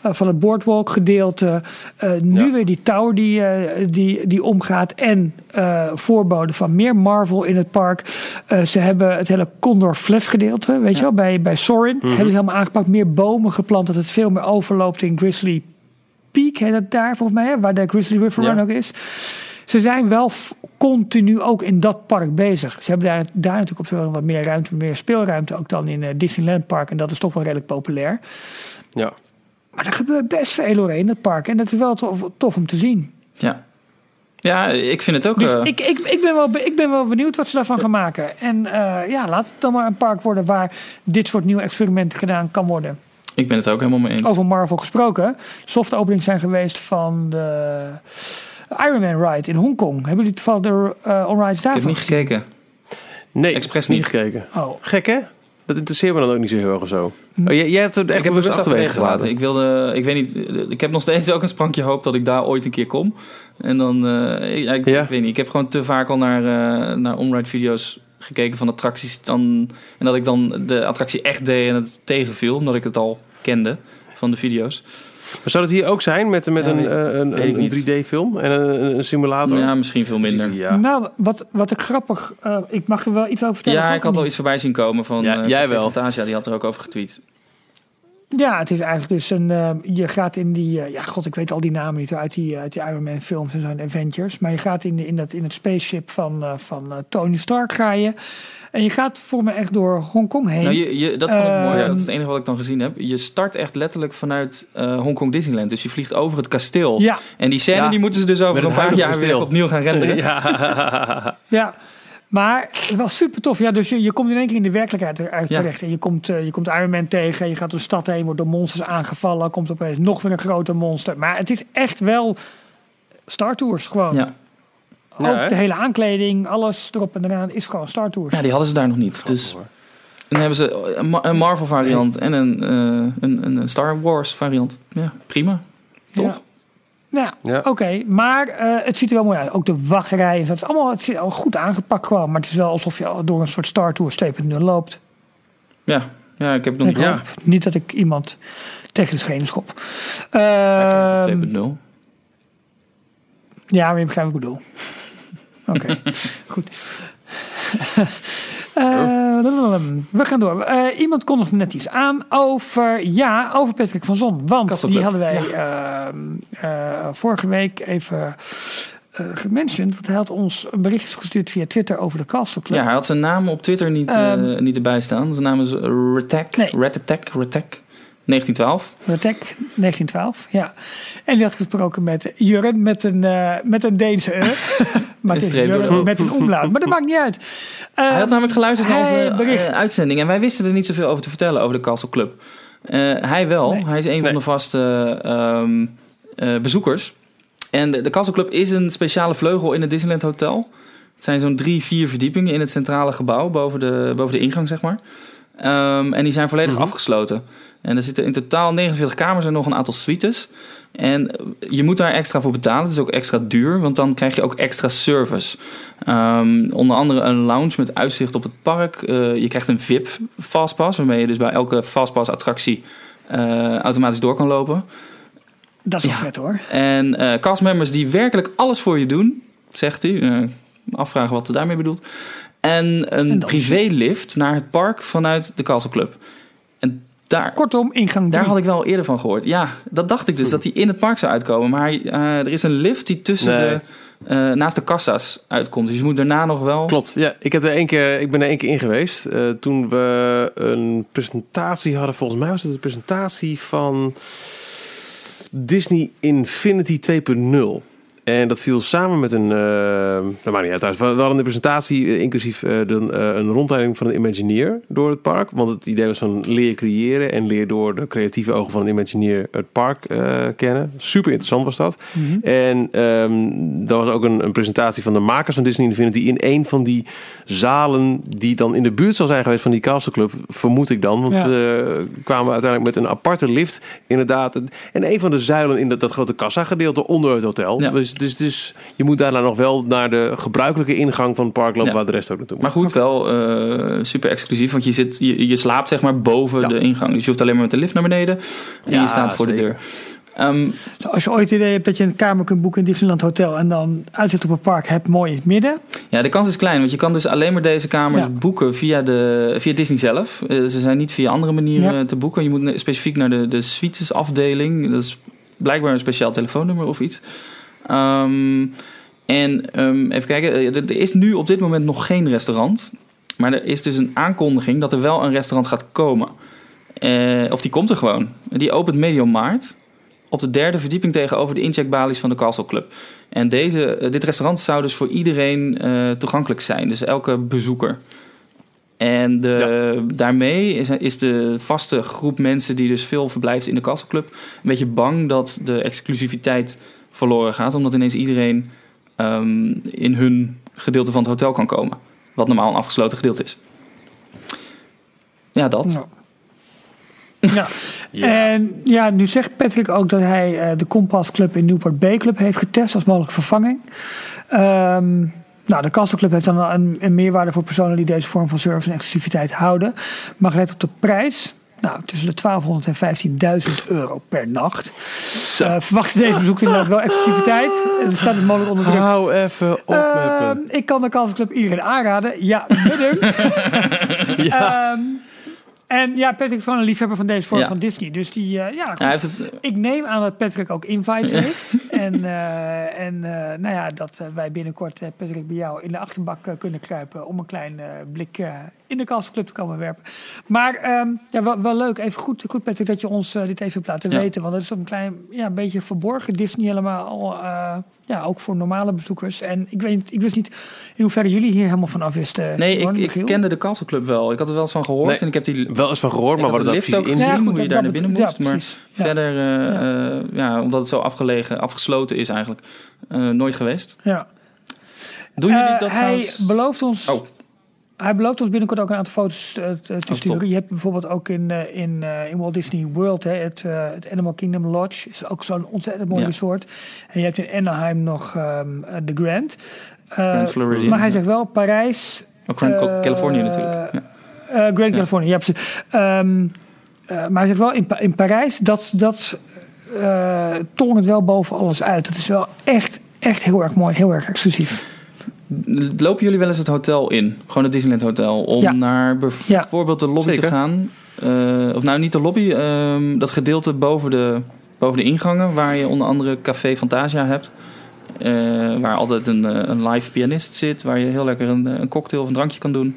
van het boardwalk gedeelte. Eh, nu Ja. weer die tower die, eh, die, die omgaat en voorboden van meer Marvel in het park. Ze hebben het hele Condor Flats gedeelte, weet je wel, bij, bij Sorin. Hebben ze helemaal aangepakt, meer bomen geplant, dat het veel meer overloopt in Grizzly Peak, heet het daar volgens mij, hè, waar de Grizzly River Ja. Run ook is. Ze zijn wel continu ook in dat park bezig. Ze hebben daar, daar natuurlijk op veel wat meer ruimte, meer speelruimte ook dan in eh, Disneyland Park. En dat is toch wel redelijk populair. Ja. Maar er gebeurt best veel hoor, in het park. En dat is wel tof, tof om te zien. Ja. Ja, ik vind het ook. Dus eh, ik, ik, ik, ben wel, ik ben wel benieuwd wat ze daarvan gaan maken. En eh, ja, laat het dan maar een park worden waar dit soort nieuwe experimenten gedaan kan worden. ik ben het ook helemaal mee eens. Over Marvel gesproken. Soft openings zijn geweest van de Iron Man ride in Hongkong. Hebben jullie toevallig de uh, onrides ik heb daarvan niet gekeken. Nee, Expres niet niet. gekeken. Oh, Gek hè? Dat interesseert me dan ook niet zo heel erg of zo. Oh, jij, jij hebt het echt ik heb bewust achterwege gelaten. Ik wilde, ik weet niet, ik heb nog steeds ook een sprankje hoop dat ik daar ooit een keer kom. En dan, eh, ja, ik, Ja. ik weet niet, ik heb gewoon te vaak al naar, eh naar onride video's gekeken van attracties. Dan, en dat ik dan de attractie echt deed en het tegenviel, omdat ik het al kende van de video's. Maar zou dat hier ook zijn met, met Ja, een, eh, een, ik een, niet. 3D-film en een, een simulator? Ja, misschien veel minder. Ja. Nou, wat, wat ik grappig... eh, ik mag er wel iets over vertellen. Ja, ik had al iets voorbij zien komen van Ja, eh, jij wel. Fantasia, die had er ook over getweet. Ja, het is eigenlijk dus een... eh, je gaat in die... eh, ja, god, ik weet al die namen niet uit die, uit die Iron Man films en zo'n Avengers. Maar je gaat in, de, in, dat, in het spaceship van, eh, van eh, Tony Stark ga je. En je gaat voor me echt door Hongkong heen. Nou, je, je, dat vond ik mooi. Ehm, Dat is het enige wat ik dan gezien heb. Je start echt letterlijk vanuit eh Hongkong Disneyland. Dus je vliegt over het kasteel. ja, En die scène Ja, die moeten ze dus over een paar jaar weer opnieuw gaan renderen. Ja. ja. Maar wel super tof. Ja, dus je, je komt in één keer in de werkelijkheid eruit Ja. terecht. En je komt, eh, je komt Iron Man tegen. Je gaat door de stad heen, wordt door monsters aangevallen. Komt opeens nog weer een grote monster. Maar het is echt wel Star Tours gewoon. Ja. Ook de hele aankleding, alles erop en eraan is gewoon Star Tours. ja, die hadden ze daar nog niet. Dus dan hebben ze een Ma- een Marvel variant en een, eh, een, een Star Wars variant. Ja, prima. Toch? Ja. Nou, Ja. oké. Maar eh, het ziet er wel mooi uit. Ook de wachtrij. Dat is allemaal het zit al goed aangepakt gewoon. Maar het is wel alsof je door een soort Star Tours 2.0 loopt. Ja. ja, ik heb het nog niet gezien. niet dat ik iemand tegen de schenen schop. Ja, Ehm, ik heb het 2.0. Ja, maar je begrijpt wat ik bedoel. Oké, goed. Eh, we gaan door. Eh, iemand kondigde net iets aan over, ja, over Patrick van Zon. Want die hadden wij eh, vorige week even gementiond. Want hij had ons een bericht gestuurd via Twitter over de Castle Club. Ja, hij had zijn naam op Twitter niet, eh, Ehm, niet erbij staan. Zijn naam is Retek. Nee. Retetek. Retek. 1912. Retek 1912, ja. En die had gesproken met Jurren met een, eh, met een Deense e. maar het is streep Jurren erop. met een omlaag. Maar dat maakt niet uit. Hij had Ehm, namelijk geluisterd naar onze bericht. eh, uitzending. En wij wisten er niet zoveel over te vertellen over de Castle Club. Eh, hij wel. Nee. Hij is een van de vaste ehm, eh, bezoekers. En de, de Castle Club is een speciale vleugel in het Disneyland Hotel. Het zijn zo'n drie, vier verdiepingen in het centrale gebouw. Boven de, boven de ingang, zeg maar. Ehm, en die zijn volledig Mhm. afgesloten. En er zitten in totaal 49 kamers en nog een aantal suites. En je moet daar extra voor betalen. Het is ook extra duur, want dan krijg je ook extra service. Ehm, onder andere een lounge met uitzicht op het park. Eh, je krijgt een VIP fastpass, waarmee je dus bij elke fastpass attractie eh, automatisch door kan lopen. Dat is wel Ja. vet hoor. En eh castmembers die werkelijk alles voor je doen, zegt hij. Afvragen wat hij daarmee bedoelt. En een privélift naar het park vanuit de Castle Club. Daar, Kortom, ingang daar had ik wel eerder van gehoord. Ja, dat dacht ik dus, dat hij in het park zou uitkomen. Maar eh, er is een lift die tussen Nee. de, eh, naast de kassa's uitkomt. Dus je moet daarna nog wel... Klopt, ja. Ik, heb er één keer, ik ben er één keer in geweest. eh, toen we een presentatie hadden. Volgens mij was het een presentatie van Disney Infinity 2.0. En dat viel samen met een... eh dat maakt niet uit thuis. We hadden een presentatie, eh, inclusief eh, de, een rondleiding van een Imagineer door het park. Want het idee was van leer creëren en leer door de creatieve ogen van een Imagineer het park kennen. Super interessant was dat. Mhm. En er was ook een, een presentatie van de makers van Disney Infinity in een van die zalen die dan in de buurt zal zijn geweest van die Castle Club, vermoed ik dan. Want Ja. we kwamen uiteindelijk met een aparte lift, inderdaad. En een van de zuilen in dat, dat grote kassa-gedeelte onder het hotel. Ja. Dus, dus, dus je moet daarna nog wel naar de gebruikelijke ingang van het park lopen, Ja. waar de rest ook naartoe moet. Maar goed, wel eh, super exclusief. Want je, zit, je, je slaapt zeg maar boven Ja. de ingang. Dus je hoeft alleen maar met de lift naar beneden. En Ja, je staat voor de deur. Ehm, Als je ooit het idee hebt dat je een kamer kunt boeken in Disneyland Hotel en dan uitzicht op een park hebt, mooi in het midden. ja, de kans is klein. Want je kan dus alleen maar deze kamers Ja. boeken via, de, via Disney zelf. Eh, ze zijn niet via andere manieren Ja. te boeken. Je moet specifiek naar de, de suites afdeling. Dat is blijkbaar een speciaal telefoonnummer of iets. Ehm, en ehm, even kijken. eh, Er, is nu op dit moment nog geen restaurant. Maar er is dus een aankondiging dat er wel een restaurant gaat komen. Eh, of die komt er gewoon. Die opent medio maart. Op de derde verdieping tegenover de incheckbalies van de Castle Club. En deze, eh, dit restaurant zou dus voor iedereen toegankelijk zijn. Dus elke bezoeker. En de, daarmee is, is de vaste groep mensen die dus veel verblijft in de Castle Club... een beetje bang dat de exclusiviteit verloren gaat. Omdat ineens iedereen ehm, in hun gedeelte van het hotel kan komen. Wat normaal een afgesloten gedeelte is. Ja, dat. Ja. Ja. En ja, nu zegt Patrick ook dat hij eh, de Compass Club in Newport Bay Club heeft getest als mogelijke vervanging. Ehm, nou, de Castle Club heeft dan een, een meerwaarde voor personen die deze vorm van service en exclusiviteit houden. Maar gelet op de prijs nou, tussen de 1200 en 15.000 euro per nacht. Uh, verwacht deze bezoekers inderdaad wel exclusiviteit. Er staat het mogelijk onder druk. Hou even op Uh, me. ik kan de Kanselclub iedereen aanraden. Ja, bedankt. Ja. Ehm, en ja, Patrick is gewoon een liefhebber van deze vorm Ja. van Disney. Dus die, eh, ja, Hij heeft het, ik neem aan dat Patrick ook invites heeft. En, eh, en eh, nou ja, dat eh, wij binnenkort eh, Patrick bij jou in de achterbak eh, kunnen kruipen. Om een klein eh, blik eh, in de Kanselclub te komen werpen. Maar ehm, ja, wel, wel leuk. Even goed, goed Patrick dat je ons eh, dit even hebt laten Ja. weten. Want het is een klein, ja, een beetje verborgen Disney helemaal. eh, ja, ook voor normale bezoekers. En ik, weet, niet- ik wist niet in hoeverre jullie hier helemaal van af wisten. nee, ik, ik kende de Castle Club wel. Ik had er wel eens van gehoord. Nee. En ik heb die Wel eens van gehoord, maar wat de dat precies ook in gezien, zit. goed, hoe je daar naar binnen moest. ja, maar verder, eh, eh, ja, omdat het zo afgelegen, afgesloten is eigenlijk, eh, nooit geweest. Ja. Doen jullie dat hij trouwens? belooft ons. Oh. Hij belooft ons binnenkort ook een aantal foto's eh, te, te Oh, sturen. top. Je hebt bijvoorbeeld ook in, eh, in, eh, in Walt Disney World, hè, het, het Animal Kingdom Lodge, is ook zo'n ontzettend mooi Ja. resort. En je hebt in Anaheim nog ehm The Grand. Eh, Grand Floridian, maar hij ja. zegt wel Parijs, Ook Grand eh, Californië natuurlijk. Ja. Grand California, ja precies. Ehm, eh, maar hij zegt wel in, in Parijs, dat, dat eh het wel boven alles uit. Dat is wel echt, echt heel erg mooi, heel erg exclusief. Lopen jullie wel eens het hotel in? Gewoon het Disneyland Hotel. Om Ja. naar bijvoorbeeld de lobby Zeker. te gaan. Eh, of nou, niet de lobby. ehm, dat gedeelte boven de, boven de ingangen. Waar je onder andere Café Fantasia hebt. Eh, waar altijd een, eh, een live pianist zit. Waar je heel lekker een, een cocktail of een drankje kan doen.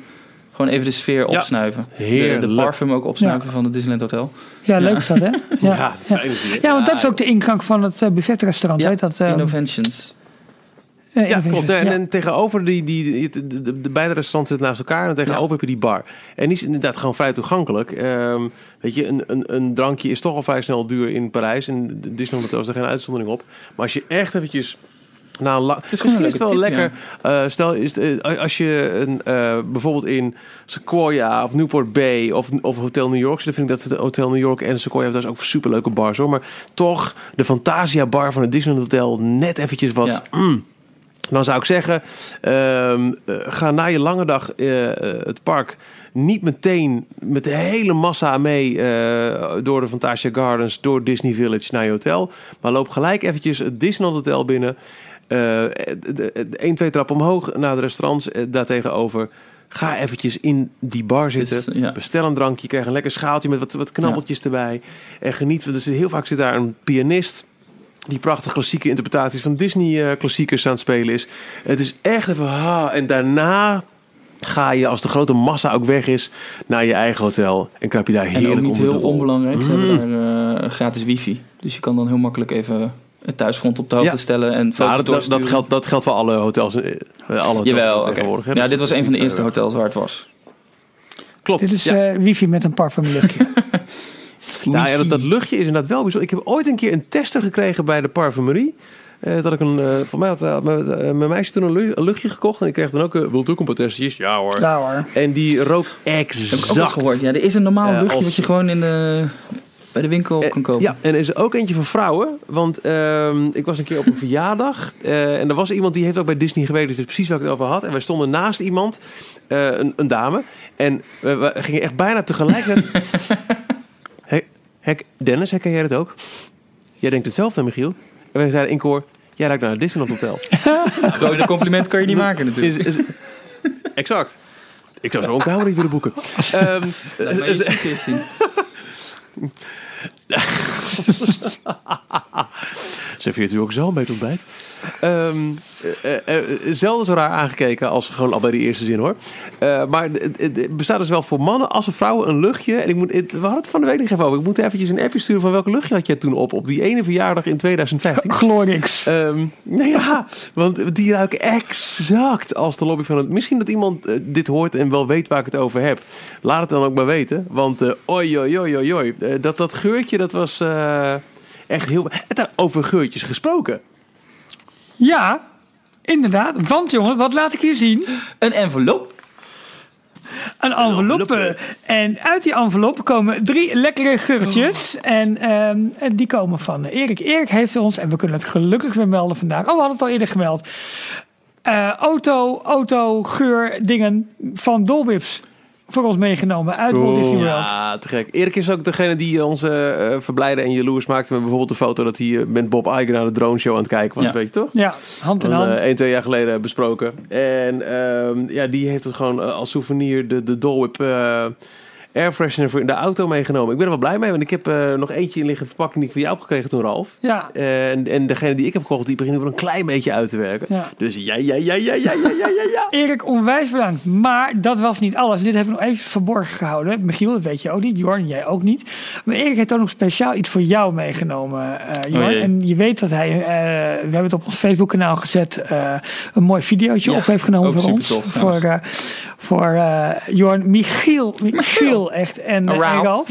Gewoon even de sfeer Ja. opsnuiven. De, Heerlijk. de parfum ook opsnuiven Ja. van het Disneyland Hotel. Ja, leuk is dat, hè? Ja, Ja, dat is ja. want dat is ook de ingang van het uh, buffetrestaurant. Ja, heet dat? eh, Innovations. Eh, Ja, klopt. En, ja. en tegenover die, die, die- de, de, de beide restaurants zitten naast elkaar. En tegenover Ja. heb je die bar. En die is inderdaad gewoon vrij toegankelijk. Ehm, weet je, een, een, een drankje is toch al vrij snel duur in Parijs. En de Disneyland Hotel is er geen uitzondering op. Maar als je echt eventjes... Een la- is Misschien is het wel lekker. eh, stel, is het, eh, als je een, bijvoorbeeld in Sequoia of Newport Bay of, of Hotel New York zit, dan vind ik dat Hotel New York en Sequoia, dat is ook superleuke bars hoor. Maar toch de Fantasia bar van het Disneyland Hotel net eventjes wat. Ja. mm, dan zou ik zeggen, ehm, eh, ga na je lange dag eh, eh, het park niet meteen met de hele massa mee door de Fantasia Gardens, door Disney Village naar je hotel. Maar loop gelijk eventjes het Disneyland Hotel binnen. Eh, Eén, twee trappen omhoog naar de restaurants daartegenover. Ga eventjes in die bar is, zitten. ja. Bestel een drankje. Krijg een lekker schaaltje met wat, wat knabbeltjes erbij. En geniet. Want zit, heel vaak zit daar een pianist die prachtige klassieke interpretaties van Disney eh, klassiekers aan het spelen is. Het is echt even ha. En daarna ga je, als de grote massa ook weg is, naar je eigen hotel. En kruip je daar En heerlijk ook niet onder de heel onbelangrijk. Ze Mm. hebben daar eh, gratis wifi. Dus je kan dan heel makkelijk even het thuisfront op de hoogte Ja. stellen. En foto's Nou, dat, dat, dat, doorsturen. geldt, dat geldt voor alle hotels. eh, Alle hotels Jawel, oké. tegenwoordig. hè. Ja, Dus dit was dat een van de eerste niet, hotels waar het was. Klopt. Dit is ja. eh, wifi met een parfumluchtje. Nou ja, dat, dat luchtje is inderdaad wel bijzonder. Ik heb ooit een keer een tester gekregen bij de parfumerie. Eh, dat ik een, voor mij had eh, mijn, eh, mijn meisje toen een, lu- een luchtje gekocht. En ik kreeg dan ook, wilt u ook een paar testjes? Ja hoor. ja hoor. En die rook Heb ik ook exact. eens gehoord. Ja, er is een normaal luchtje als- wat je gewoon in de, bij de winkel kan kopen. Ja, en er is er ook eentje voor vrouwen. Want ehm, ik was een keer op een verjaardag. en er was iemand die heeft ook bij Disney gewerkt. Dus weet precies waar ik het over had. En wij stonden naast iemand, een, een dame. En we, we gingen echt bijna tegelijk... hek, Dennis, herken jij dat ook? Jij denkt hetzelfde, Michiel. En wij zeiden in koor... Jij ruikt naar het Disneyland Hotel. Grote compliment kan je niet maken natuurlijk. Is, is, exact. Ik zou zo een kamer willen boeken. Ehm, Laat Serveert u ook zo bij het ontbijt? Ehm, eh, eh, eh, zelden zo raar aangekeken als gewoon al bij de eerste zin hoor. Eh, maar het- bestaat dus wel voor mannen als voor vrouwen een luchtje. En ik moet, het- we hadden het van de week nog even over. Ik moet eventjes een appje sturen van welke luchtje had jij toen op? Op die ene verjaardag in 2015. Glorix. Ehm, nou ja, want die ruiken exact als de lobby van het. Misschien dat iemand eh, dit hoort en wel weet waar ik het over heb. Laat het dan ook maar weten. Want eh oi, oi, oi, oi, oi. Eh, dat, dat geurtje, dat was eh, echt heel. Het over geurtjes gesproken. Ja, inderdaad. Want jongen, wat laat ik hier zien? Een envelop. Een enveloppe. En uit die enveloppe komen drie lekkere geurtjes. En, ehm, en die komen van Erik. Erik heeft ons, en we kunnen het gelukkig weer melden vandaag. Oh, we hadden het al eerder gemeld. Eh, auto, auto, geur, dingen van Dolbips. Voor ons meegenomen uit Walt Disney World. Ja, te gek. Erik is ook degene die ons eh, eh, verblijden en jaloers maakte met bijvoorbeeld de foto dat hij eh, met Bob Iger naar de drone show aan het kijken was, Ja. weet je toch? Ja, hand in hand. eh, één, twee jaar geleden besproken. En ehm, ja, die heeft het gewoon eh, als souvenir de, de Dole Whip airfreshener voor in de auto meegenomen. Ik ben er wel blij mee, want ik heb eh, nog eentje in liggen verpakking die ik van jou heb gekregen toen, Ralf. Ja. Eh, en, en degene die ik heb gekocht, die begint wel een klein beetje uit te werken. Ja. Dus ja, ja, ja, ja, ja, ja, ja, ja. Erik, onwijs bedankt. Maar dat was niet alles. Dit hebben we nog even verborgen gehouden. Michiel, dat weet je ook niet. Jorn, jij ook niet. Maar Erik heeft ook nog speciaal iets voor jou meegenomen, uh, Jorn. En je weet dat hij, we hebben het op ons Facebook kanaal gezet, een mooi videootje ja, op heeft genomen voor ons. Voor, voor Jorn. Michiel. Michiel en, eh, en Ralph.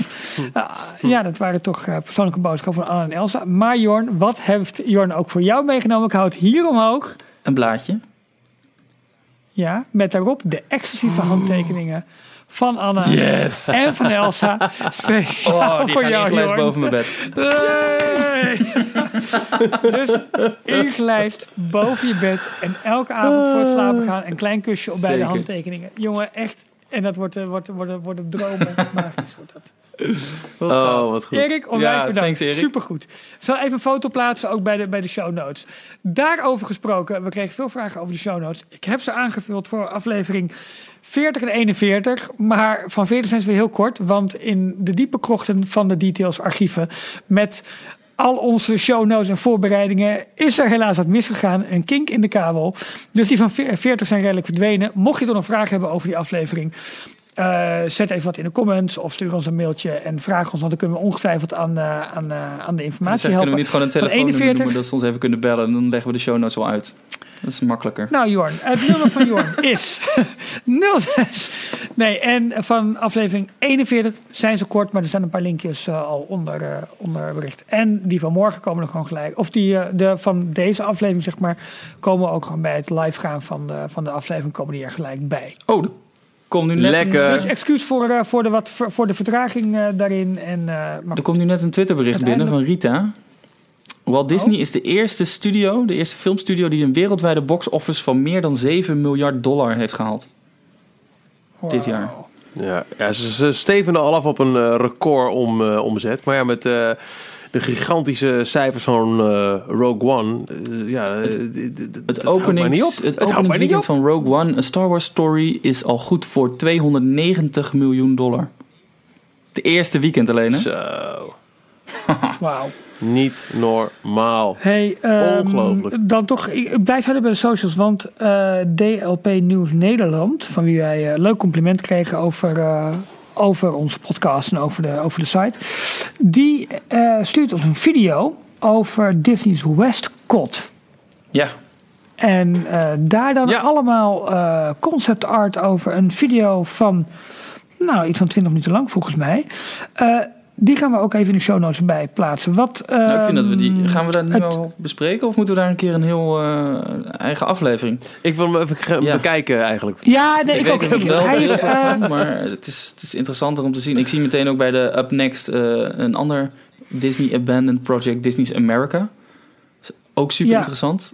Ah, ja, dat waren toch eh, persoonlijke boodschappen van Anne en Elsa. Maar Jorn, wat heeft Jorn ook voor jou meegenomen? Ik hou het hier omhoog. Een blaadje. Ja, met daarop de exclusieve handtekeningen van Anna Yes. en van Elsa. Speciaal Oh, die voor gaan jou, Jorn. boven mijn bed. Dus ingelijst boven je bed en elke avond voor het slapen gaan een klein kusje op beide handtekeningen. Jongen, echt. En dat wordt, eh, wordt, wordt een dromen. Magisch wordt dat. Oh, wat goed. Erik, onwijs Ja, bedankt. thanks, Erik. Supergoed. Ik zal even een foto plaatsen, ook bij de, bij de show notes. Daarover gesproken, we kregen veel vragen over de show notes. Ik heb ze aangevuld voor aflevering 40 en 41. Maar van 40 zijn ze weer heel kort. Want in de diepe krochten van de details archieven... met al onze show notes en voorbereidingen... is er helaas wat misgegaan. Een kink in de kabel. Dus die van 40 zijn redelijk verdwenen. Mocht je toch nog vragen hebben over die aflevering... eh, zet even wat in de comments of stuur ons een mailtje en vraag ons, want dan kunnen we ongetwijfeld aan, eh, aan, eh, aan de informatie Dus kunnen helpen. we niet gewoon een Van telefoonnummer 41. noemen dat ze ons even kunnen bellen en dan leggen we de show notes wel uit. Dat is makkelijker. Nou, Jorn, het nummer van Jorn is 06. Nee, en van aflevering 41 zijn ze kort, maar er zijn een paar linkjes eh, al onder, eh, onder bericht. En die van morgen komen er gewoon gelijk. Of die eh, de, van deze aflevering, zeg maar, komen ook gewoon bij het live gaan van de, van de aflevering, komen die er gelijk bij. Oh, komt nu net Lekker. Een, Dus excuus voor, eh, voor, de, wat, voor, de vertraging eh, daarin. En, eh, maar er komt nu net een Twitterbericht binnen van Rita. Walt Disney Oh. is de eerste studio, de eerste filmstudio die een wereldwijde box office van meer dan 7 miljard dollar heeft gehaald. dit jaar. Ja, ja ze, ze stevenden al af op een eh, record om, eh, omzet. Maar ja, met eh, de gigantische cijfers van eh, Rogue One. ja, Het openings, het openingsweekend op. van Rogue One, een Star Wars story, is al goed voor 290 miljoen dollar. Het eerste weekend alleen, hè? Zo, Wauw. Niet normaal. Hey, ehm, Ongelooflijk. Dan toch, ik blijf verder bij de socials, want eh, DLP Nieuws Nederland, van wie wij een leuk compliment kregen over, eh, over onze podcast en over de, over de site, die eh, stuurt ons een video over Disney's Westcott. Ja, En eh, daar dan Ja. allemaal eh, concept art over een video van, nou, iets van 20 minuten lang volgens mij. Die gaan we ook even in de show notes bij plaatsen. Wat, nou, ik vind dat we die. ehm, Gaan we dat nu het- al bespreken of moeten we daar een keer een heel eh, eigen aflevering? Ik wil hem even Ja. bekijken eigenlijk. Ja, nee, ik, weet ook. er Ik, wel hij is, wat eh, van, maar het is, het is interessanter om te zien. Ik zie meteen ook bij de Up Next eh, een ander Disney Abandoned Project, Disney's America. Ook super Ja. interessant.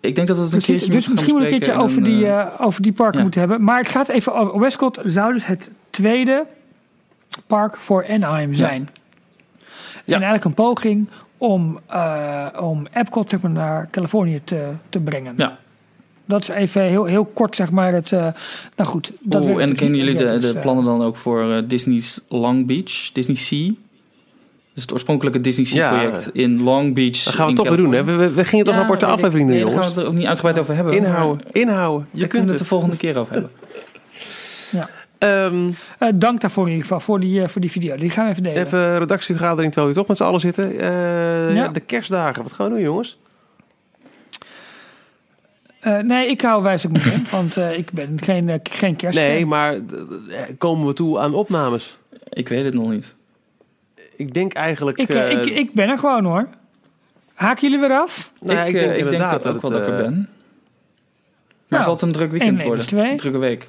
Ik denk dat we het een precies, keertje dus misschien gaan wel een keertje bespreken over en die, eh, over die parken ja. moeten hebben. Maar het gaat even over. Westcott zou dus het tweede park voor Anaheim zijn. En eigenlijk een poging om, eh, om Epcot zeg maar, naar Californië te, te brengen. Ja. Dat is even heel, heel kort, zeg maar. Het, eh, nou goed. Dat Oh, en dus kennen jullie de, is, de eh, plannen dan ook voor Disney's Long Beach, Disney Sea? Dus het oorspronkelijke Disney Sea Ja. project in Long Beach. Dat gaan we toch weer doen, hè? We, we, we gingen toch Ja, een aparte aflevering doen, nee, Daar jongens. gaan we het er ook niet uitgebreid over hebben. Inhouden, inhouden. Je kunt het het. de volgende keer over hebben. Ehm, eh, dank daarvoor in ieder geval, voor die, eh, voor die video. Die gaan we even delen. even redactievergadering terwijl we toch met z'n allen zitten. Eh, Ja. De kerstdagen, wat gaan we doen, jongens? Eh, nee, ik hou wijs ook niet in, want eh, ik ben geen, geen kerst. Nee, maar komen we toe aan opnames? Ik weet het nog niet. Ik denk eigenlijk... Ik, ik, ik ben er gewoon hoor. Haken jullie weer af? nou, ik, ik denk ik denk inderdaad ook wel dat ik er het, eh, ben. Maar Nou, zal het een druk weekend worden? Een drukke week.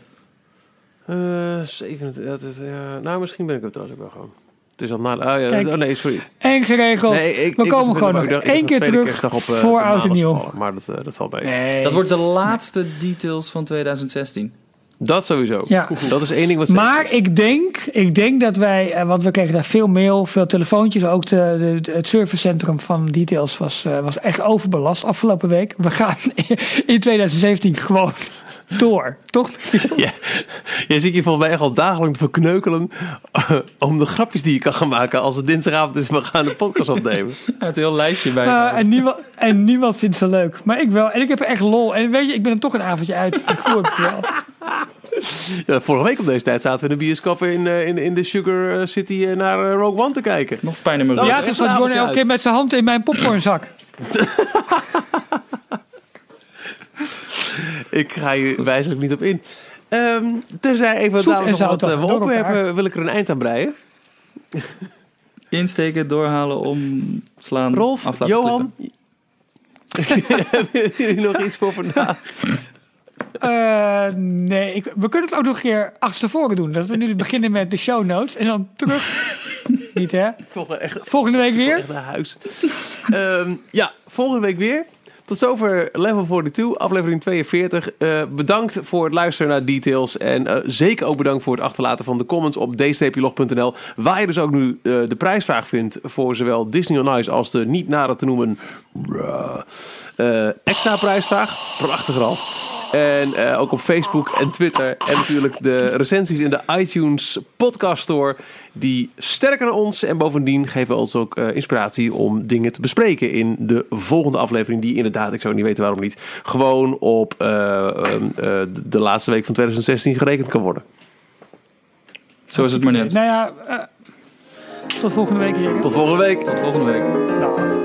Eh, 27, dat is, ja, nou, misschien ben ik het trouwens ook wel gewoon. Het is al na... Oh, ja, Kijk. oh, nee, sorry. Eén geregeld. Nee, ik, we ik komen gewoon nog één keer terug op, eh, voor oud en nieuw. Maar dat, eh, dat valt mee. Nee. Dat wordt de laatste details van 2016. Dat sowieso. Ja. Dat is één ding wat Maar ik denk, ik denk dat wij, eh, want we kregen daar veel mail, veel telefoontjes. Ook de, de, het servicecentrum van Details was, eh, was echt overbelast afgelopen week. We gaan in 2017 gewoon door, toch? Ja, jij zit je volgens mij echt al dagenlang te verkneukelen eh, om de grapjes die je kan gaan maken als het dinsdagavond is, we gaan een podcast opnemen. Het heel lijstje bij. Eh, en, niemand, en niemand vindt ze leuk. Maar ik wel. En ik heb er echt lol. En weet je, ik ben er toch een avondje uit. Ik hoor het wel. Ja, vorige week op deze tijd zaten we in de bioscoop in, eh, in, in de Sugar City naar Rogue One te kijken. Nog pijn in mijn Ja, toen zat John avondje elke keer met zijn hand in mijn popcornzak. Ik ga hier wijzelijk niet op in. Ehm terzij even dadelijk wat zout eh, we opwerpen, elkaar. wil ik er een eind aan breien. Insteken, doorhalen, omslaan, Rolf, af laten Johan. Hebben jullie nog iets voor vandaag? Eh, nee, ik, we kunnen het ook nog een keer achterstevoren doen. Dat we nu beginnen met de show notes. En dan terug. Niet hè? Ik echt, Volgende week weer. echt naar huis. Ehm, ja, volgende week weer. Tot zover Level 42, aflevering 42. Eh, bedankt voor het luisteren naar Details. En eh, zeker ook bedankt voor het achterlaten van de comments op d-log.nl. Waar je dus ook nu eh, de prijsvraag vindt voor zowel Disney on Ice als de niet nader te noemen extra prijsvraag. Prachtig Ralf. En eh, ook op Facebook en Twitter. En natuurlijk de recensies in de iTunes Podcast Store. Die sterken ons. En bovendien geven ons ook eh, inspiratie om dingen te bespreken in de volgende aflevering. Die inderdaad, ik zou niet weten waarom niet, gewoon op eh, ehm, eh, de laatste week van 2016 gerekend kan worden. Zo is het maar net. Nou ja, eh, tot volgende week hier. Tot volgende week. Tot volgende week. Dag.